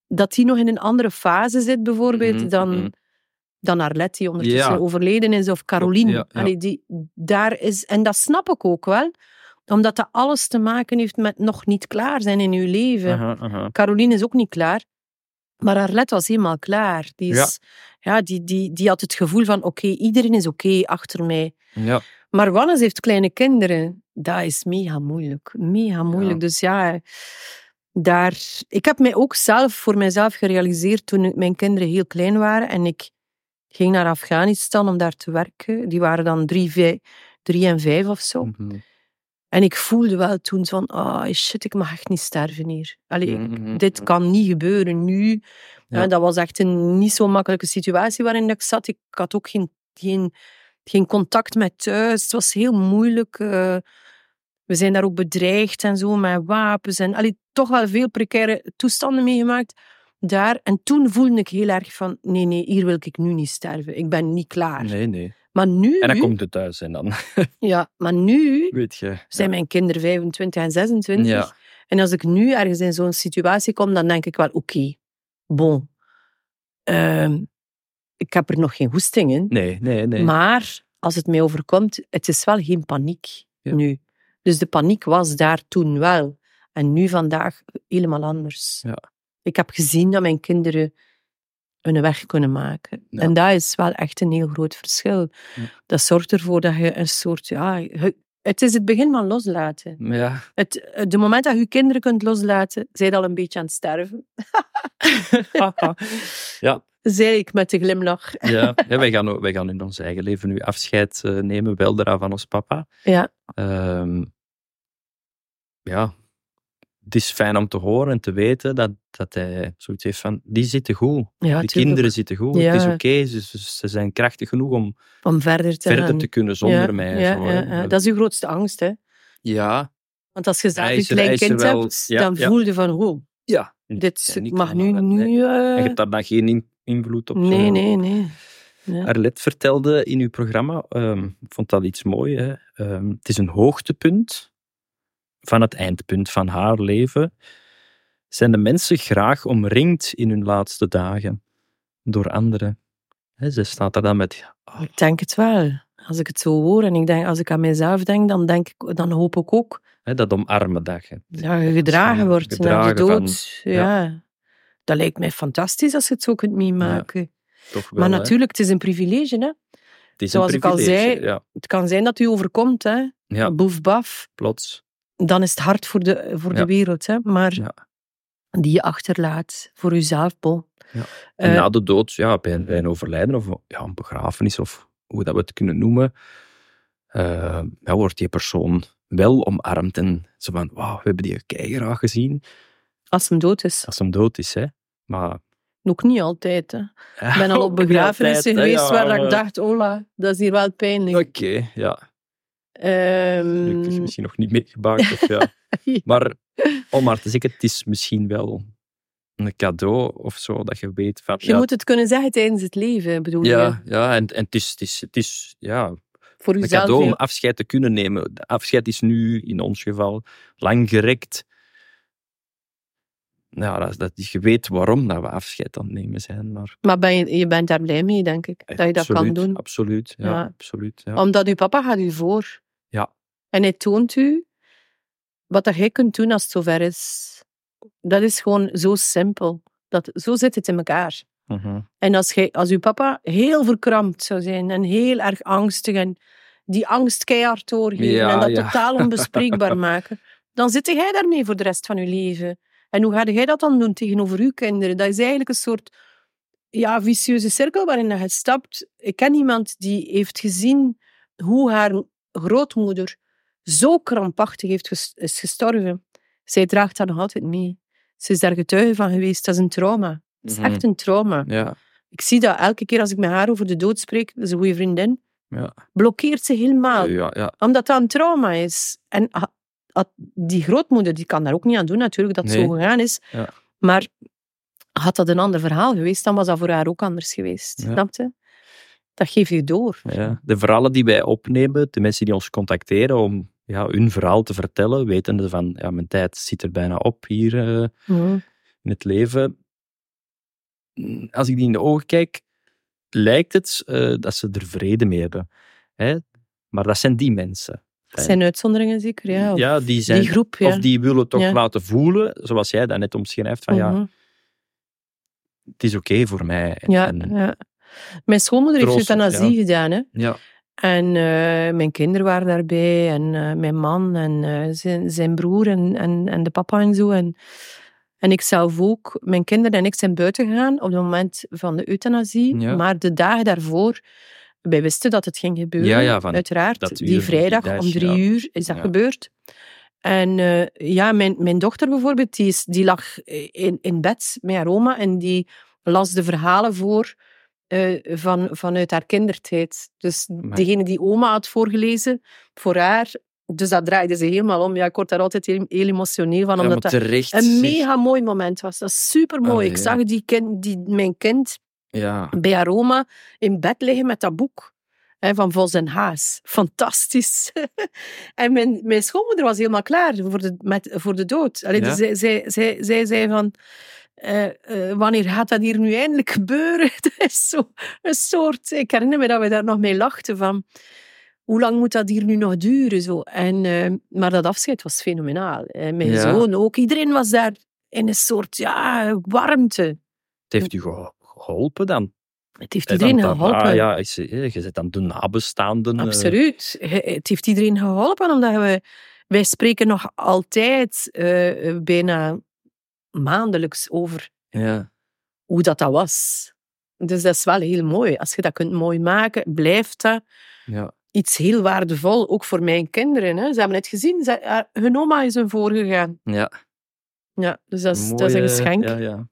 dat hij nog in een andere fase zit, bijvoorbeeld, Mhm, dan, mhm. dan Arlette, die ondertussen Ja. overleden is, of Caroline. Ja, ja. Allee, die, daar is, en dat snap ik ook wel, omdat dat alles te maken heeft met nog niet klaar zijn in uw leven. Caroline is ook niet klaar. Maar Arlette was helemaal klaar. Die, is, ja. die, die, die had het gevoel van, oké, iedereen is oké achter mij. Ja, Maar Wannes heeft kleine kinderen. Dat is mega moeilijk. Mega moeilijk. Dus ja, daar... Ik heb mij ook zelf voor mezelf gerealiseerd toen mijn kinderen heel klein waren en ik ging naar Afghanistan om daar te werken. Die waren dan drie, vijf, drie en vijf of zo. Mhm. En ik voelde wel toen van, ah shit, ik mag echt niet sterven hier. Allee, ik- Mhm. dit kan niet gebeuren nu. Ja. Ja, dat was echt een niet zo makkelijke situatie waarin ik zat. Ik had ook geen, geen, geen contact met thuis. Het was heel moeilijk. eh, we zijn daar ook bedreigd en zo met wapens. En allee, toch wel veel precaire toestanden meegemaakt daar. En toen voelde ik heel erg van, nee, nee, hier wil ik nu niet sterven. Ik ben niet klaar. Nee, nee. Maar nu, En dan komt het thuis en dan ja, maar nu weet je. zijn mijn kinderen 25 en 26. Ja. En als ik nu ergens in zo'n situatie kom, dan denk ik wel, oké, bon. Ehm, ik heb er nog geen hoesting in. Nee, nee, nee. Maar als het mij overkomt, het is wel geen paniek Ja. nu. Dus de paniek was daar toen wel. En nu vandaag helemaal anders. Ja. Ik heb gezien dat mijn kinderen hun weg kunnen maken. Ja. En dat is wel echt een heel groot verschil. Ja. Dat zorgt ervoor dat je een soort... Ja, Het is het begin van loslaten. Ja. Het, de moment dat je kinderen kunt loslaten, zijn al een beetje aan het sterven. ja. Zei ik met de glimlach. Ja. ja wij, gaan, wij gaan in ons eigen leven nu afscheid eh, nemen, weldra van ons papa. Ja, Ehm, ja, het is fijn om te horen en te weten dat, dat hij zoiets heeft van, die zitten goed. ja die kinderen zitten goed. Het is oké, ze, ze- ze zijn krachtig genoeg om Om verder te verder gaan. te kunnen zonder ja, mij. Zo. Dat is je grootste angst, hè. ja, Want als je zelf een klein kind wel- hebt, dan voel je van, oh, ja. dit mag nu... nu nee. eh, En je hebt daar dan geen in- invloed op. zo. nee, nee, nee. Ja. Arlette vertelde in uw programma, ehm, ik vond dat iets moois. Ehm, het is een hoogtepunt van het eindpunt van haar leven. Zijn de mensen graag omringd in hun laatste dagen door anderen? Ze staat er dan met... ah, Ik denk het wel. Als ik het zo hoor en ik denk, als ik aan mezelf denk, dan, denk ik, dan hoop ik ook dat omarmen je... dat je gedragen wordt naar de van- dood. ja. Dat lijkt mij fantastisch als je het zo kunt meemaken. Toch wel, maar hè. natuurlijk, het is een privilege. Hè? Het is zoals een ik al privilege, zei, Ja, Het kan zijn dat u overkomt, hè? ja boef baf. plots. Dan is het hard voor de, voor Ja. de wereld. Hè? Maar Ja. die je achterlaat voor uzelf, Paul. Ja. En Eh, na de dood, ja, bij, een- bij een overlijden of ja, een begrafenis of hoe dat we het kunnen noemen, ja, wordt die persoon wel omarmd en zo van, wauw, we hebben die kei graag gezien als hem dood is. als hem dood is, hè. Maar... Ook niet altijd. Hè. Ik ben al op begrafenissen geweest waar ik dacht, Ola, dat is hier wel pijnlijk. Oké, ja. Gelukkig misschien nog niet meegemaakt. Of, ja. Ja. Maar om maar te zeggen, het is misschien wel een cadeau of zo, dat je weet van... je ja, moet het kunnen zeggen tijdens het leven, bedoel ja, je? ja, en, en het is, het is, het is ja, Voor een uzelf. cadeau om afscheid te kunnen nemen. De afscheid is nu, in ons geval, lang gerekt. Ja, dat, dat, je weet waarom dat we afscheid aan het nemen zijn. Maar Maar ben je, je bent daar blij mee, denk ik, dat je dat kan doen. Absoluut, ja. Ja. absoluut ja. Omdat uw papa gaat u voor. En hij toont u wat dat jij kunt doen als het zover is. Dat is gewoon zo simpel. Dat, zo zit het in elkaar. Mhm. En als, jij, als uw papa heel verkrampt zou zijn en heel erg angstig en die angst keihard doorgeven Ja, en dat ja. totaal onbespreekbaar maken, dan zit jij daarmee voor de rest van je leven. En hoe ga jij dat dan doen tegenover uw kinderen? Dat is eigenlijk een soort ja, vicieuze cirkel waarin je stapt. Ik ken iemand die heeft gezien hoe haar grootmoeder zo krampachtig heeft ges- is gestorven. Zij draagt dat nog altijd mee. Ze is daar getuige van geweest. Dat is een trauma. Dat is Mhm. echt een trauma. Ja, Ik zie dat elke keer als ik met haar over de dood spreek, dat is een goede vriendin, ja, blokkeert ze helemaal. ja, ja. Omdat dat een trauma is. En die grootmoeder, die kan daar ook niet aan doen natuurlijk, dat het Nee. zo gegaan is. Maar had dat een ander verhaal geweest, dan was dat voor haar ook anders geweest. Snap je? Dat geef je door. Ja, de verhalen die wij opnemen, de mensen die ons contacteren om ja, hun verhaal te vertellen, wetende van, ja, mijn tijd zit er bijna op hier Mhm. in het leven. Als ik die in de ogen kijk, lijkt het eh, dat ze er vrede mee hebben. Hè? Maar dat zijn die mensen. Dat zijn uitzonderingen zeker, ja. Of ja, die, zijn, die groep, ja. of die willen toch Ja. laten voelen, zoals jij dat net omschrijft, van ja, Mhm. het is oké voor mij. ja, En- ja. Mijn schoonmoeder heeft euthanasie gedaan, hè. ja. En eh, mijn kinderen waren daarbij, en eh, mijn man, en eh, zijn, zijn broer, en, en, en de papa en zo. En, en ik zelf ook. Mijn kinderen en ik zijn buiten gegaan op het moment van de euthanasie. Ja. Maar de dagen daarvoor, wij wisten dat het ging gebeuren, Ja, ja, van uiteraard. uur die die vrijdag dag, om drie uur is dat gebeurd. En ja, mijn, mijn dochter bijvoorbeeld, die, is, die lag in, in bed met haar oma en die las de verhalen voor eh, van, vanuit haar kindertijd. Dus degene die oma had voorgelezen, voor haar. Dus dat draaide ze helemaal om. Ja, ik word daar altijd heel, heel emotioneel van, Ja, omdat maar dat een zeg. mega mooi moment was. Dat is super mooi. Ik ja. zag die kind, die, mijn kind Ja, bij haar oma in bed liggen met dat boek. Van Vos en Haas. Fantastisch. en mijn, mijn schoonmoeder was helemaal klaar voor de, met, voor de dood. Allee, Ja. dus zij, zij, zij, zij zei van... eh, eh, wanneer gaat dat hier nu eindelijk gebeuren? Dat is zo een soort... Ik herinner me dat we daar nog mee lachten van... Hoe lang moet dat hier nu nog duren? Zo. En, eh, maar dat afscheid was fenomenaal. En mijn Ja. zoon ook. Iedereen was daar in een soort ja, warmte. het heeft u geho- geholpen dan. Het heeft En iedereen dan- geholpen. Ah, ja, je zit dan de nabestaanden. Absoluut. He- Het heeft iedereen geholpen, omdat we, wij spreken nog altijd bijna maandelijks over ja. hoe dat, dat was. Dus dat is wel heel mooi. Als je dat kunt mooi maken, blijft dat Ja. iets heel waardevol, ook voor mijn kinderen. Hè. Ze hebben het gezien, ze, haar- hun oma is hun voorgegaan. ja. Ja, dus dat is, dat is een geschenk. Ja, ja.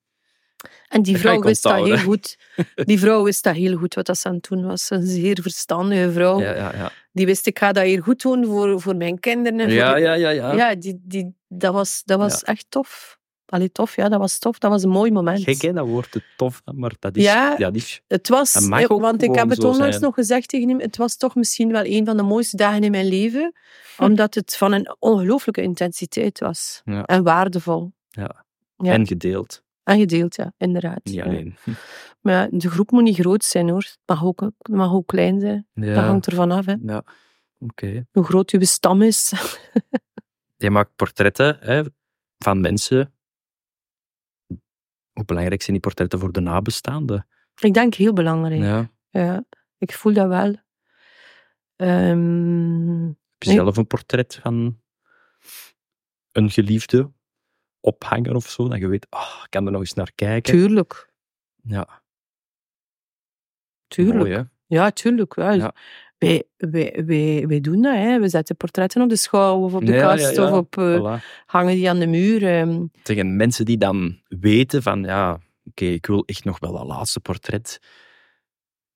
En die vrouw wist dat heel goed. Die vrouw wist dat heel goed, wat dat ze aan het doen was. Een zeer verstandige vrouw. Ja, ja, ja. Die wist, ik ga dat hier goed doen voor, voor mijn kinderen. en Ja, ja, ja, ja. Ja, die, die, dat was, dat was echt tof. Allee, tof, ja, dat was tof. Dat was een mooi moment. Gek, hè, dat woord, het tof, maar dat is... Ja. Ja, is Het was, ook want ik heb het onlangs nog gezegd tegen hem, het was toch misschien wel een van de mooiste dagen in mijn leven, omdat het van een ongelooflijke intensiteit was. Ja. En waardevol. Ja. Ja. En gedeeld, En gedeeld, ja, inderdaad. niet Ja. alleen. Maar ja, de groep moet niet groot zijn, hoor. Het mag ook, het mag ook klein zijn. Dat hangt ervan af, hè. ja. oké. hoe groot uw stam is. Je maakt portretten hè, van mensen. Hoe belangrijk zijn die portretten voor de nabestaanden? ik denk heel belangrijk. Ja. Ja. ik voel dat wel. Ehm, Heb je zelf een portret van een geliefde ophangen of zo? Dat je weet, ah, ik kan er nog eens naar kijken. tuurlijk, Ja, tuurlijk. mooi? Ja, tuurlijk. Ja. Ja. Wij, wij, wij, wij doen dat. Hè. We zetten portretten op de schouw of op de Ja, kast ja. of op, eh, Voilà. hangen die aan de muur. ehm. Tegen mensen die dan weten van, ja, oké, ik wil echt nog wel dat laatste portret.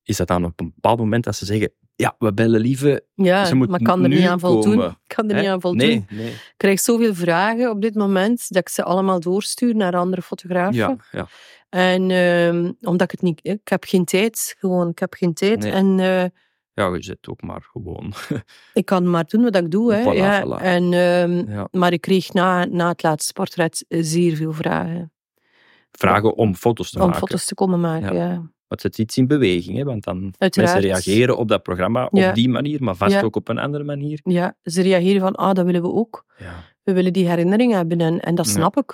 Is dat dan op een bepaald moment dat ze zeggen, ja, we bellen lieve. ja, Ze moet maar ik kan er niet aan voldoen. komen, Ik kan er niet aan voldoen. Nee, nee. Ik krijg zoveel vragen op dit moment dat ik ze allemaal doorstuur naar andere fotografen. Ja, ja. En ehm, omdat ik het niet... Ik heb geen tijd, gewoon. Ik heb geen tijd. Nee. En eh, ja, je zit ook maar gewoon. ik kan maar doen wat ik doe. Hè. Voilà, ja. voilà. En, ehm, Ja. maar ik kreeg na, na het laatste portret zeer veel vragen. Vragen om foto's te om maken. foto's te komen maken, Ja. ja. Het zet iets in beweging, hè? want dan Uiteraard. mensen reageren op dat programma op Ja. die manier, maar vast ook op een andere manier. Ja, ze reageren van, ah, dat willen we ook. Ja. We willen die herinnering hebben en, en dat snap ik.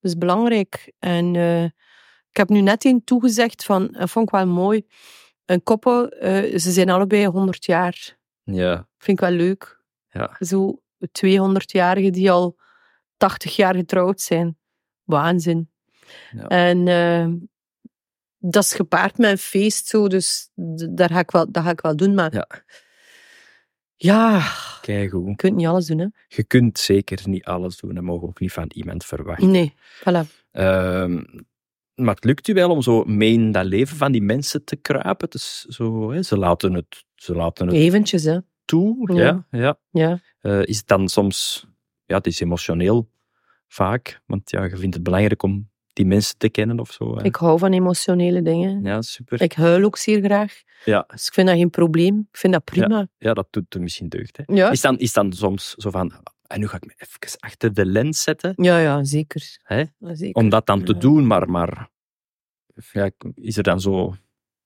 Dat is belangrijk. En eh, ik heb nu net een toegezegd van, dat vond ik wel mooi, een koppel, eh, ze zijn allebei 100 jaar. Ja. Vind ik wel leuk. Ja. Zo 200-jarigen die al 80 jaar getrouwd zijn. Waanzin. Ja. En eh, dat is gepaard met een feest, zo, dus daar ga ik wel, dat ga ik wel doen. Maar Ja. ja, Keigoed. je kunt niet alles doen, hè. Je kunt zeker niet alles doen, dat mogen we ook niet van iemand verwachten. Nee, voilà. Ehm, maar het lukt u wel om zo mee in dat leven van die mensen te kruipen. Het is zo, hè, ze laten het, ze laten het Eventjes, hè. toe. Ja. Ja. Ja, Ja. Eh, is het dan soms... Ja, het is emotioneel vaak. Want ja, je vindt het belangrijk om die mensen te kennen of zo. hè. Ik hou van emotionele dingen. Ja, super. Ik huil ook zeer graag. Ja. Dus ik vind dat geen probleem. Ik vind dat prima. Ja, dat doet er misschien deugd. Hè. Ja, Is, dan, is dan soms zo van... En nu ga ik me even achter de lens zetten. ja, ja, zeker. Hè? Ja, zeker. Om dat dan te Ja. doen, maar... maar ja, is er dan zo...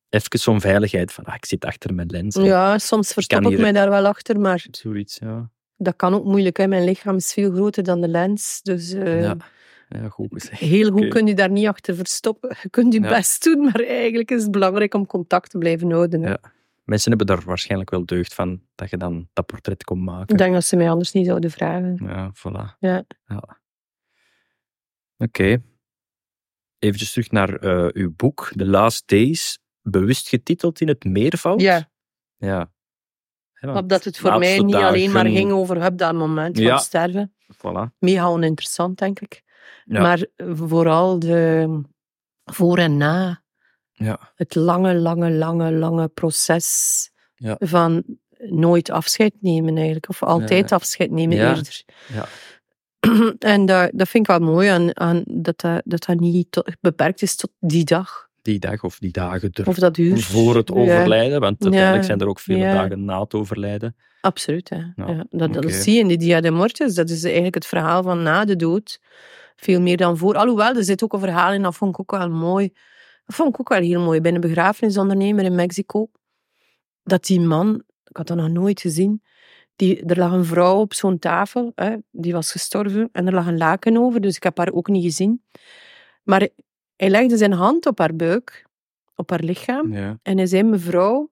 Even zo'n veiligheid van... Ah, ik zit achter mijn lens. hè. Ja, soms verstop ik hier- mij daar wel achter, maar Zoiets, ja. dat kan ook moeilijk. Hè. Mijn lichaam is veel groter dan de lens. Dus eh, ja. Ja, goed gezegd. heel goed kun je daar niet achter verstoppen. Je kunt je Ja. best doen, maar eigenlijk is het belangrijk om contact te blijven houden. hè. Ja. Mensen hebben daar waarschijnlijk wel deugd van dat je dan dat portret komt maken. Ik denk dat ze mij anders niet zouden vragen. Ja, voilà. Ja. Oké. Eventjes terug naar eh, uw boek, The Last Days. Bewust getiteld in het meervoud? Ja, Ja. Omdat het voor mij niet alleen maar ging over heb dat moment Ja. van sterven. Voilà. Mega oninteressant, denk ik. Ja. Maar vooral de voor en na. Ja. Het lange, lange, lange, lange proces Ja. van nooit afscheid nemen eigenlijk. Of altijd Ja. afscheid nemen eerder. Ja. En dat, dat vind ik wel mooi aan, aan dat, dat dat dat niet tot- beperkt is tot die dag. Die dag of die dagen er Of dat uur. voor het overlijden, want uiteindelijk zijn er ook vele dagen na het overlijden. absoluut. Hè. Ja. dat, dat zie je in de Dia de Mortis. Dat is eigenlijk het verhaal van na de dood. Veel meer dan voor. Alhoewel, er zit ook een verhaal in, dat vond ik ook wel mooi. Dat vond ik ook wel heel mooi. Bij een begrafenisondernemer in Mexico. Dat die man, ik had dat nog nooit gezien, die, er lag een vrouw op zo'n tafel, hè, die was gestorven, en er lag een laken over, dus ik heb haar ook niet gezien. Maar hij legde zijn hand op haar buik op haar lichaam. Ja. En hij zei, mevrouw,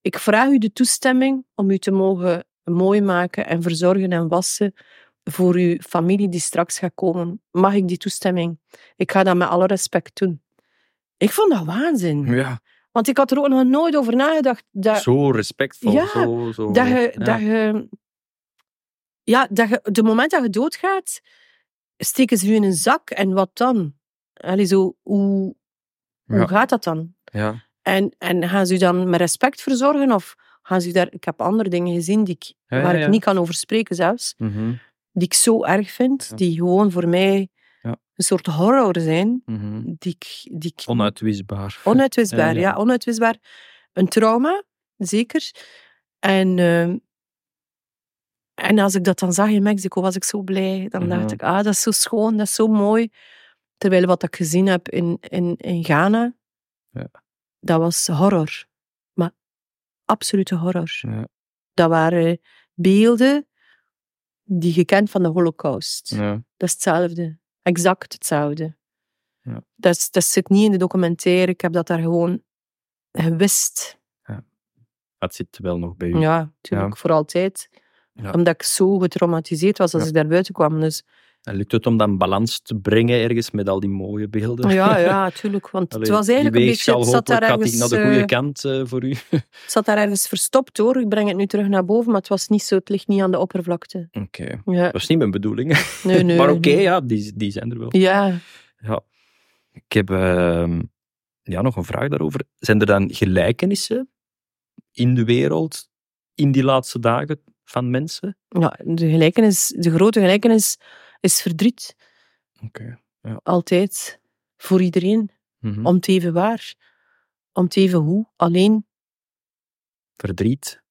ik vraag u de toestemming om u te mogen mooi maken en verzorgen en wassen voor uw familie die straks gaat komen. Mag ik die toestemming? Ik ga dat met alle respect doen. Ik vond dat waanzin. ja. Want ik had er ook nog nooit over nagedacht dat, Zo respectvol. Ja, zo, zo, dat je... ja. Dat je ja, dat je, de moment dat je doodgaat, steken ze u in een zak en wat dan? Allee, zo, hoe, hoe Ja. gaat dat dan? Ja. En, en gaan ze u dan met respect verzorgen? Of gaan ze daar... Ik heb andere dingen gezien die ik, waar ik niet kan over spreken zelfs. Mhm. Die ik zo erg vind. Die gewoon voor mij. Een soort horror zijn. Mhm. Die ik, die ik Onuitwisbaar. Onuitwisbaar, Ja, ja, ja. onuitwisbaar. Een trauma, zeker. En, ehm, en als ik dat dan zag in Mexico, was ik zo blij. Dan dacht ik, ah, dat is zo schoon, dat is zo mooi. Terwijl wat ik gezien heb in, in, in Ghana, Ja. dat was horror. Maar absolute horror. Ja. Dat waren beelden die je kent van de holocaust. Ja. Dat is hetzelfde. Exact hetzelfde. Ja. Dat, dat zit niet in de documentaire. Ik heb dat daar gewoon gewist. Het zit wel nog bij u. Ja, natuurlijk. Voor altijd. Ja. Omdat ik zo getraumatiseerd was als Ja. ik daar buiten kwam. Dus En lukt het om dan balans te brengen ergens met al die mooie beelden? ja, ja, tuurlijk. Want Allee, het was eigenlijk een beetje... Het zat, daar ergens, naar de goede eh, kant eh, voor u. het zat daar ergens verstopt hoor. Ik breng het nu terug naar boven, maar het was niet zo. Het ligt niet aan de oppervlakte. Oké. Ja. Dat is niet mijn bedoeling. Nee, nee. maar oké, ja, die, die zijn er wel. Ja. Ja. Ik heb ehm, ja, nog een vraag daarover. Zijn er dan gelijkenissen in de wereld in die laatste dagen van mensen? ja, de gelijkenis, de grote gelijkenis is verdriet. Oké. Altijd. Voor iedereen. Mhm. Om het even waar. Om het even hoe. Alleen. Verdriet,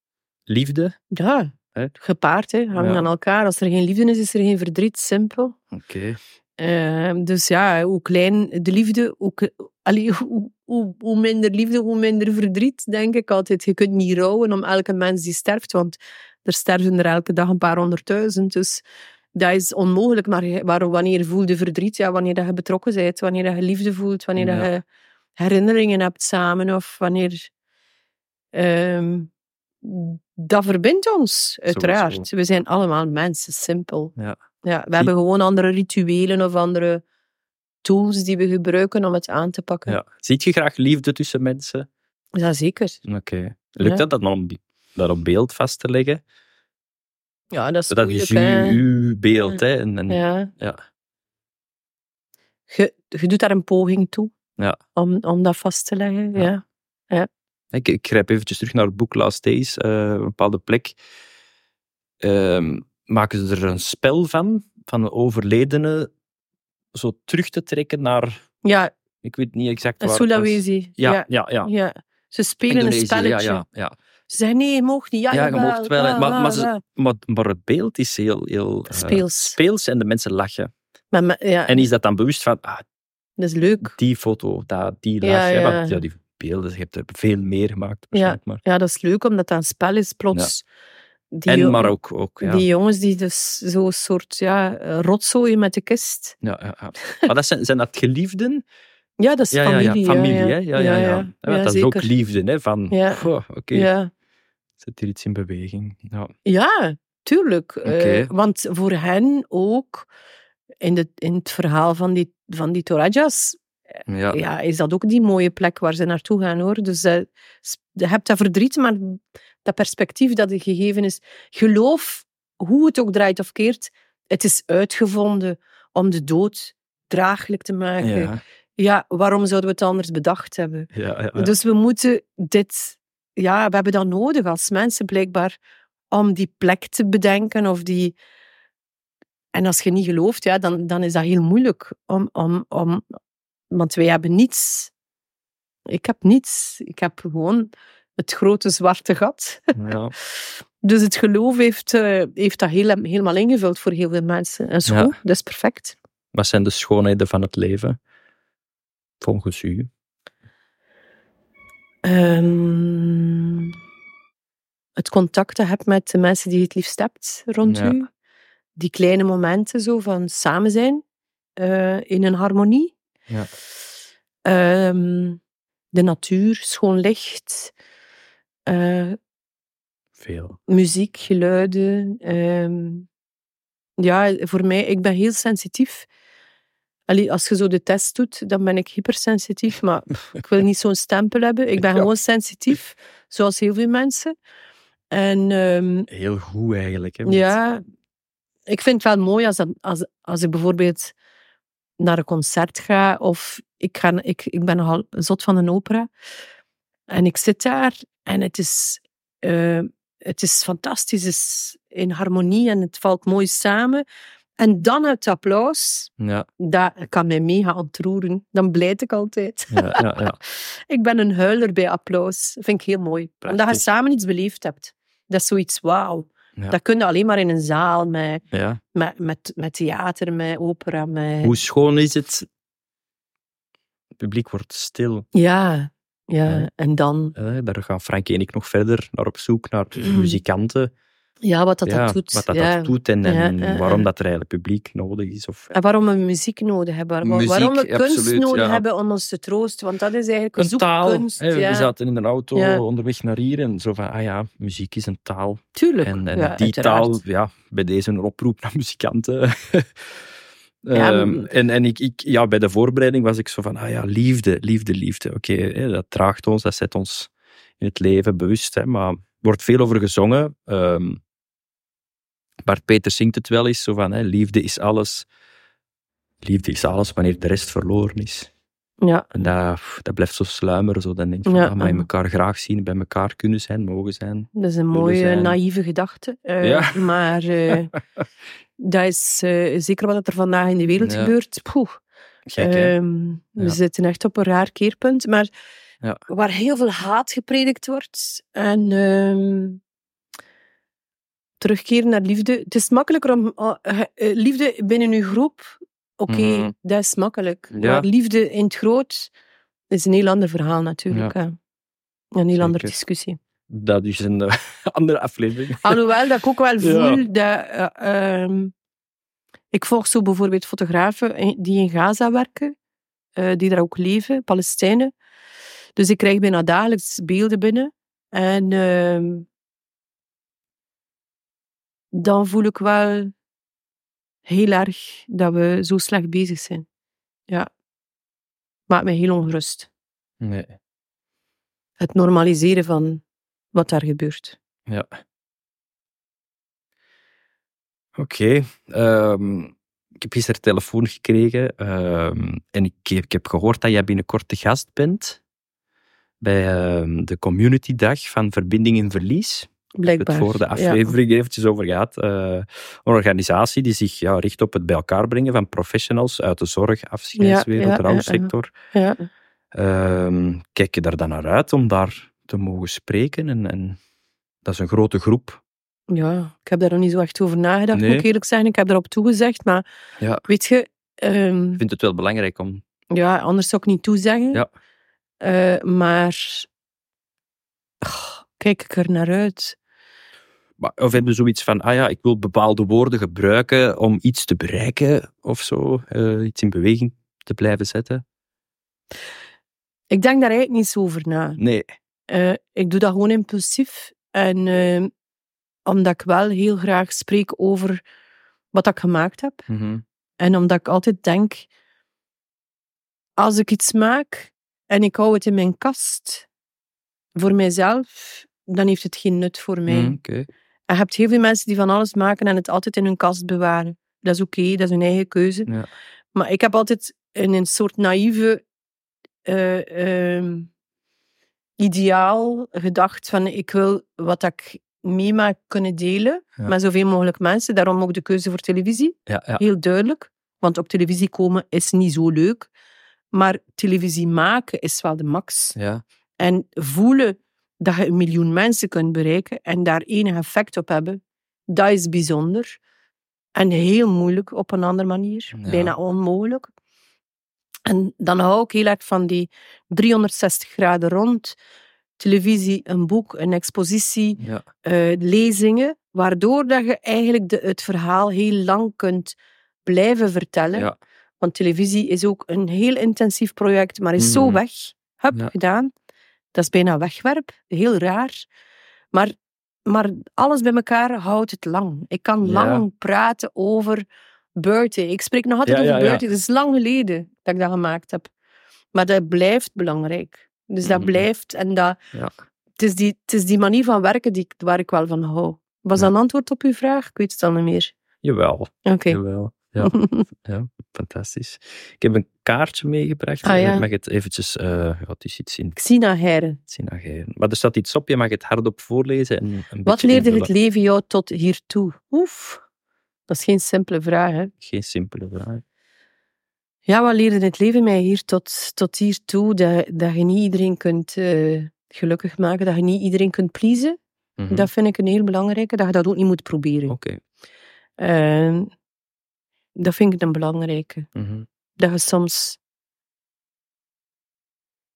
liefde. Ja. Hè? Gepaard, hè. Hangen Ja. aan elkaar. Als er geen liefde is, is er geen verdriet. Simpel. Oké. Ehm, dus ja, hoe klein de liefde, hoe, k- allee, hoe, hoe, hoe minder liefde, hoe minder verdriet, denk ik altijd. Je kunt niet rouwen om elke mens die sterft, want er sterven er elke dag een paar honderdduizend. Dus dat is onmogelijk. Maar waar, wanneer voel je verdriet? Ja, wanneer dat je betrokken bent, wanneer dat je liefde voelt, wanneer dat je herinneringen hebt samen, of wanneer... ehm, dat verbindt ons, uiteraard. Sowieso. We zijn allemaal mensen, simpel. Ja. Ja, we hebben gewoon andere rituelen of andere tools die we gebruiken om het aan te pakken. Ja. Ziet je graag liefde tussen mensen? Ja, zeker. Oké. Lukt Ja. dat, dat dan om dat op beeld vast te leggen? Ja, dat is Dat moeilijk, is hè. uw, uw beeld, hè? En, en, Ja. ja. Je, je doet daar een poging toe Ja. om, om dat vast te leggen. Ja. Ja. Ik, ik grijp eventjes terug naar het boek Last Days, eh, een bepaalde plek. Ehm, maken ze er een spel van, van een overledene, zo terug te trekken naar, Ja, ik weet niet exact waar. Sulawesi. Ja, Ja, ja, ja. ja. Ze spelen Indonesië, een spelletje. Ja, ja, ja. Ze zeggen nee, je mag niet. Ja, Ja, je wel, ja, Maar- ja, maar ze- ja. Maar, maar het beeld is heel, heel eh, Speels. speels en de mensen lachen. Maar, maar- ja, En is dat dan bewust van, ah, dat is leuk. die foto, dat, die lach, Ja, ja. want ja, die beelden, je hebt er veel meer gemaakt waarschijnlijk, maar. Ja, dat is leuk, omdat dat een spel is, plots. Die En maar ook, ook ja. Die jongens die dus zo'n soort ja, rotzooien met de kist. Ja, ja, ja. Maar dat zijn, zijn dat geliefden? Ja, dat is Ja, familie. ja, familie, ja, hè? Ja, ja, ja. ja, Ja, dat is ook liefde, hè? Van, goh, oké, Ja. zet hier iets in beweging. Ja. Ja, tuurlijk. Eh, Oké. want voor hen ook, in, de, in het verhaal van die, van die Torajas, Ja. ja, is dat ook die mooie plek waar ze naartoe gaan, hoor. Dus eh, je hebt dat verdriet, maar dat perspectief dat er gegeven is, geloof, hoe het ook draait of keert, het is uitgevonden om de dood draaglijk te maken. Ja, Ja, waarom zouden we het anders bedacht hebben? ja. Dus we moeten dit... Ja, we hebben dat nodig als mensen blijkbaar om die plek te bedenken of die... En als je niet gelooft, ja, dan, dan is dat heel moeilijk. Om, om, om, want wij hebben niets. Ik heb niets. Ik heb gewoon het grote zwarte gat. Ja. Dus het geloof heeft, eh, heeft dat heel, helemaal ingevuld voor heel veel mensen. En zo, Ja. dat is perfect. Wat zijn de schoonheden van het leven? Volgens u? Ehm, het contact dat je hebt met de mensen die je het liefst hebt rond Ja. u. Die kleine momenten zo van samen zijn eh, in een harmonie. Ja. Ehm, de natuur, schoon licht, eh, Veel. muziek, geluiden. ehm, ja, voor mij, ik ben heel sensitief. Allee, als je zo de test doet, dan ben ik hypersensitief, maar ik wil niet zo'n stempel hebben. Ik ben Ja. gewoon sensitief, zoals heel veel mensen. En ehm, Heel goed eigenlijk. Hè, ja, ik vind het wel mooi als, dat, als, als ik bijvoorbeeld naar een concert ga, of ik, ga, ik, ik ben nogal zot van een opera, en ik zit daar en het is, eh, het is fantastisch, het is in harmonie en het valt mooi samen. En dan het applaus, Ja, dat kan mij mega ontroeren. Dan blijt ik altijd. ja, ja, ja. Ik ben een huiler bij applaus. Dat vind ik heel mooi. Omdat je samen iets beleefd hebt. Dat is zoiets wauw. Dat kun je alleen maar in een zaal, met, ja. met, met, met theater, met opera. Met... Hoe schoon is het? Het publiek wordt stil. Ja, ja. En dan, Hè? Daar gaan Frankie en ik nog verder naar op zoek naar Mm. muzikanten. Ja, wat dat, ja, dat doet. Wat dat, ja. dat doet en, en Ja, ja, waarom dat er eigenlijk publiek nodig is. Of, En waarom we muziek nodig hebben. Muziek, waarom we kunst absoluut, nodig ja. hebben om ons te troosten. Want dat is eigenlijk een taal. hè. ja. We zaten in een auto Ja. onderweg naar hier en zo van, ah ja, muziek is een taal. Tuurlijk. En, en ja, die uiteraard. taal, ja, bij deze een oproep naar muzikanten. Ja, Ehm, en en ik, ik, ja, bij de voorbereiding was ik zo van, ah ja, liefde, liefde, liefde. Oké, hè, dat draagt ons, dat zet ons in het leven bewust. Hè, maar er wordt veel over gezongen. Ehm Bart Peters zingt het wel eens, zo van, hè, liefde is alles. Liefde is alles wanneer de rest verloren is. Ja, En dat, dat blijft zo sluimeren. Zo. Dan denk je van, Ja, ah, maar je elkaar graag zien, bij elkaar kunnen zijn, mogen zijn. dat is een mooie, zijn. naïeve gedachte. Eh, Ja. Maar eh, dat is eh, zeker wat er vandaag in de wereld Ja. gebeurt. Poeh. Gek? Ehm, we zitten echt op een raar keerpunt. Maar Ja. waar heel veel haat gepredikt wordt. En ehm, terugkeren naar liefde. Het is makkelijker om... oh, eh, eh, liefde binnen uw groep, oké, Mhm. dat is makkelijk. Ja. Maar liefde in het groot is een heel ander verhaal natuurlijk. hè. Een heel andere Zeker. discussie. Dat is een andere aflevering. Alhoewel dat ik ook wel Ja. voel dat... eh, ehm, ik volg zo bijvoorbeeld fotografen die in Gaza werken, die daar ook leven, Palestijnen. Dus ik krijg bijna dagelijks beelden binnen. En ehm, dan voel ik wel heel erg dat we zo slecht bezig zijn. Ja. Maakt mij heel ongerust. Nee. Het normaliseren van wat daar gebeurt. Ja. Oké. ehm, ik heb gisteren telefoon gekregen ehm, en ik, ik heb gehoord dat jij binnenkort de gast bent bij ehm, de Community Dag van Verbinding in Verlies. Blijkbaar. het voor de Ja. aflevering eventjes over gehad. Eh, een organisatie die zich ja, richt op het bij elkaar brengen van professionals uit de zorg, afscheidswereld, Ja, ja, ja, rouwsector. Ja. Ehm, kijk je daar dan naar uit om daar te mogen spreken? En, en dat is een grote groep. Ja, ik heb daar nog niet zo echt over nagedacht, Nee. moet ik eerlijk zijn. Ik heb erop toegezegd, maar Ja. weet je, ehm, Ik vind het wel belangrijk om... ja, anders zou ik niet toezeggen. Ja. Eh, maar oh, kijk ik er naar uit. Of hebben zoiets van, ah ja, ik wil bepaalde woorden gebruiken om iets te bereiken of zo, eh, iets in beweging te blijven zetten? Ik denk daar eigenlijk niet zo over na. Nee. Eh, ik doe dat gewoon impulsief. En eh, omdat ik wel heel graag spreek over wat ik gemaakt heb. Mhm. En omdat ik altijd denk, als ik iets maak en ik hou het in mijn kast voor mijzelf, dan heeft het geen nut voor mij. Mm, Oké. En je hebt heel veel mensen die van alles maken en het altijd in hun kast bewaren. Dat is oké, dat is hun eigen keuze. Ja. Maar ik heb altijd in een soort naïeve eh, ehm, ideaal gedacht van ik wil wat ik meemaak kunnen delen Ja. met zoveel mogelijk mensen. Daarom ook de keuze voor televisie. Ja, ja. Heel duidelijk. Want op televisie komen is niet zo leuk. Maar televisie maken is wel de max. ja. En voelen dat je een miljoen mensen kunt bereiken en daar enig effect op hebben, dat is bijzonder. En heel moeilijk op een andere manier. Ja. Bijna onmogelijk. En dan hou ik heel erg van die 360 graden rond. Televisie, een boek, een expositie, ja. eh, lezingen, waardoor dat je eigenlijk de, het verhaal heel lang kunt blijven vertellen. Ja. Want televisie is ook een heel intensief project, maar is zo Mhm. weg. Hup, Ja. gedaan. Dat is bijna wegwerp. Heel raar. Maar, maar alles bij elkaar houdt het lang. Ik kan Ja. lang praten over Bertie. Ik spreek nog altijd Ja, over ja. Bertie. Het is lang geleden dat ik dat gemaakt heb. Maar dat blijft belangrijk. Dus dat Mhm. blijft. En dat, Ja. het, is die, het is die manier van werken die, waar ik wel van hou. Was dat een antwoord op uw vraag? Ik weet het al niet meer. Jawel, Oké. jawel. Ja, ja, fantastisch. Ik heb een kaartje meegebracht. Ah, ja. Ik mag het eventjes... eh ja, het is iets in Xina Heire. zien. Maar er staat iets op, je mag het hardop voorlezen. En een Wat leerde het leven jou tot hiertoe? Oef. Dat is geen simpele vraag, hè? Geen simpele vraag. Ja, wat leerde het leven mij hier tot, tot hiertoe? Dat, dat je niet iedereen kunt eh, gelukkig maken, dat je niet iedereen kunt pleasen. Mhm. Dat vind ik een heel belangrijke, dat je dat ook niet moet proberen. Oké. Ehm, dat vind ik een belangrijke. Mhm. Dat je soms...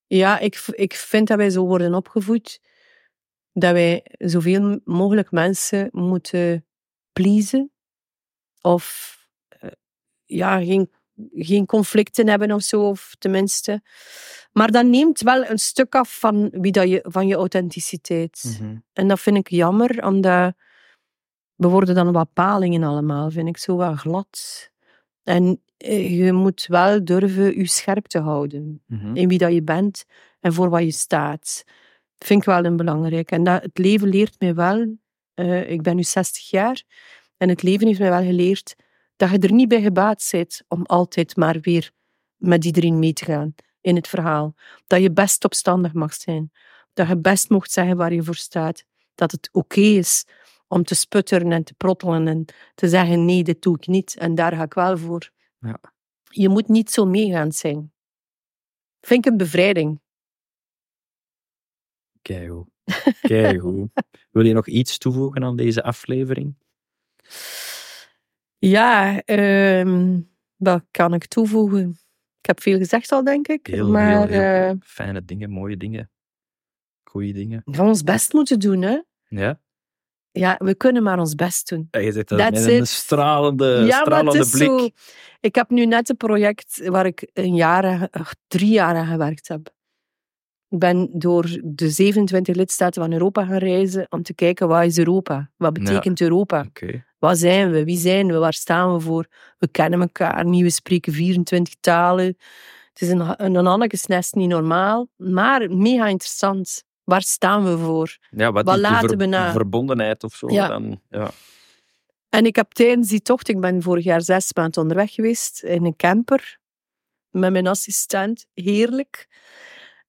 Ja, ik, ik vind dat wij zo worden opgevoed, dat wij zoveel mogelijk mensen moeten pleasen. Of eh, ja, geen, geen conflicten hebben of zo, of tenminste. Maar dat neemt wel een stuk af van, wie dat je, van je authenticiteit. Mhm. En dat vind ik jammer, omdat we worden dan wat palingen allemaal, vind ik zo wat glad. En eh, je moet wel durven je scherp te houden Mhm. in wie dat je bent en voor wat je staat. Dat vind ik wel een belangrijk. En dat, het leven leert mij wel, eh, ik ben nu 60 jaar, en het leven heeft mij wel geleerd dat je er niet bij gebaat bent om altijd maar weer met iedereen mee te gaan in het verhaal. Dat je best opstandig mag zijn. Dat je best mocht zeggen waar je voor staat. Dat het oké is om te sputteren en te prottelen en te zeggen nee, dit doe ik niet en daar ga ik wel voor. Ja. Je moet niet zo meegaand zijn. Vind ik een bevrijding. Keigoed. Keigoed. Wil je nog iets toevoegen aan deze aflevering? Ja, ehm, wat kan ik toevoegen? Ik heb veel gezegd al, denk ik. Heel, maar heel, heel eh, fijne dingen, mooie dingen. Goeie dingen. van ons best moeten doen, hè? Ja? Ja, we kunnen maar ons best doen. Ja, Je zegt dat met een stralende, ja, stralende het is blik. zo. Ik heb nu net een project waar ik een jaar, ach, drie jaar aan gewerkt heb. Ik ben door de 27 lidstaten van Europa gaan reizen om te kijken wat is Europa? Wat betekent Europa? Wat zijn we? Wie zijn we? Waar staan we voor? We kennen elkaar niet, we spreken 24 talen. Het is een, een, een niet normaal, maar mega interessant. Waar staan we voor? Ja, wat, laten ver- we na? verbondenheid of zo? Ja. Dan, ja. En ik heb tijdens die tocht, ik ben vorig jaar zes maanden onderweg geweest in een camper met mijn assistent. Heerlijk.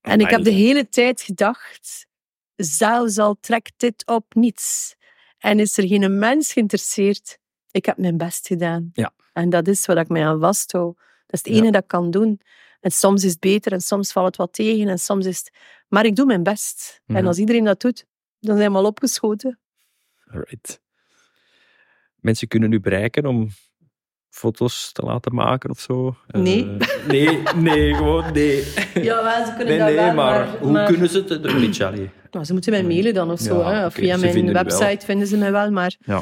En ik heb de hele tijd gedacht, zelfs al trekt dit op niets en is er geen mens geïnteresseerd, ik heb mijn best gedaan. Ja. En dat is wat ik mij aan vasthoud. Dat is het Ja. enige dat ik kan doen. En soms is het beter en soms valt het wat tegen en soms is het... Maar ik doe mijn best. En Ja. als iedereen dat doet, dan zijn we al opgeschoten. Alright. Mensen kunnen u bereiken om foto's te laten maken of zo? Nee. Eh, nee, nee, gewoon nee. Ja, ze kunnen Nee, dat nee, wel, maar, hoe kunnen ze het? Een beetje. Nou, ze moeten mij mailen dan of zo. Ja, hè. Of via mijn vinden website vinden ze mij wel, maar Ja.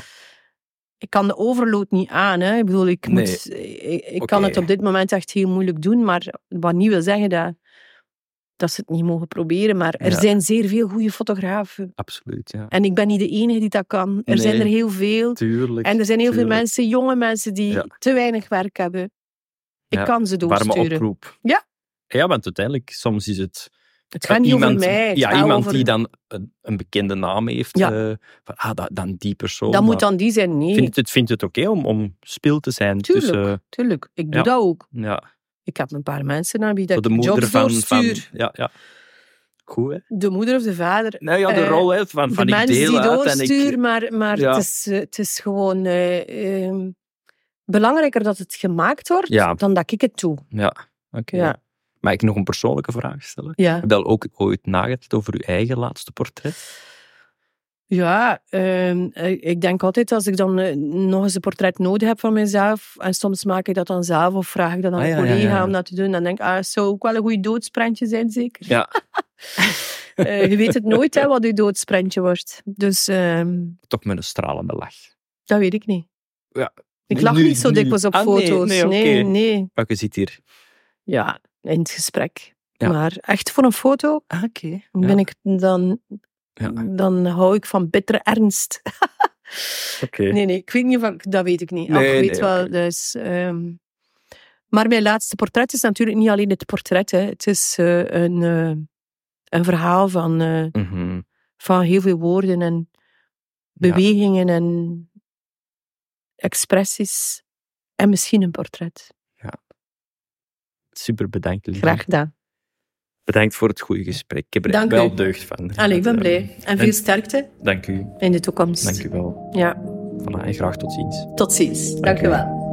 Ik kan de overload niet aan. Hè. Ik bedoel, ik, Nee. moet, ik, ik kan het op dit moment echt heel moeilijk doen, maar wat niet wil zeggen dat, dat ze het niet mogen proberen. Maar er Ja. zijn zeer veel goede fotografen. Absoluut, ja. En ik ben niet de enige die dat kan. Er zijn er heel veel. Tuurlijk. En er zijn heel veel mensen, jonge mensen, die Ja. te weinig werk hebben. Ik Ja, kan ze Warme doorsturen. oproep. Ja. Ja, want uiteindelijk, soms is het... Het gaat niet iemand, over mij. Ja, iemand over- die dan een, een bekende naam heeft. Ja. eh, van, ah, dat, dan die persoon. Dat moet dan die zijn. Nee, Vindt het, vindt het oké om, om spil te zijn Tuurlijk. tussen... tuurlijk. Ik doe Ja. dat ook. Ja, Ik heb een paar mensen naar wie dat de ik moeder jobs van, van... doorstuur. Ja, ja. Goed, hè? De moeder of de vader. Nou ja, de Eh, rol hè, van, van de ik deel die uit en doorstuur, ik... maar, maar Ja. het, is, eh, het is gewoon ehm, belangrijker dat het gemaakt wordt dan dat ik het doe. Ja, oké. Ja. Mag ik nog een persoonlijke vraag stellen? Ja, Heb je al ook ooit nagedacht over uw eigen laatste portret? ja ehm, eh, ik denk altijd als ik dan eh, nog eens een portret nodig heb van mezelf, en soms maak ik dat dan zelf of vraag ik dat aan Ah, een ja, collega ja. om dat te doen, dan denk ik, ah, het zou ook wel een goed doodsprentje zijn, zeker. Ja, Eh, je weet het nooit, hè, wat je doodsprentje wordt. Dus ehm, toch met een stralende lach. dat weet ik niet. Ja. Ik lach Nu- niet zo dikwijls op Ah, foto's. nee, nee, nee. Maar je zit hier. Ja, in het gesprek. Ja. Maar echt voor een foto Ah, ben ik dan, Ja. dan hou ik van bittere ernst. Nee, nee, ik weet niet ik, dat weet ik niet. Nee, Ach, ik weet wel, dus, ehm, maar mijn laatste portret is natuurlijk niet alleen het portret. Hè. Het is eh, een, eh, een verhaal van, eh, Mhm. van heel veel woorden en bewegingen en expressies. En misschien een portret. Super bedankt. Graag gedaan. Bedankt voor het goede gesprek. Ik heb er Dank wel u. deugd van. Allee, ik ben Eh, blij. En veel sterkte Dank u. in de toekomst. Dank u wel. Ja, Voilà, en graag tot ziens. tot ziens. Dank u wel.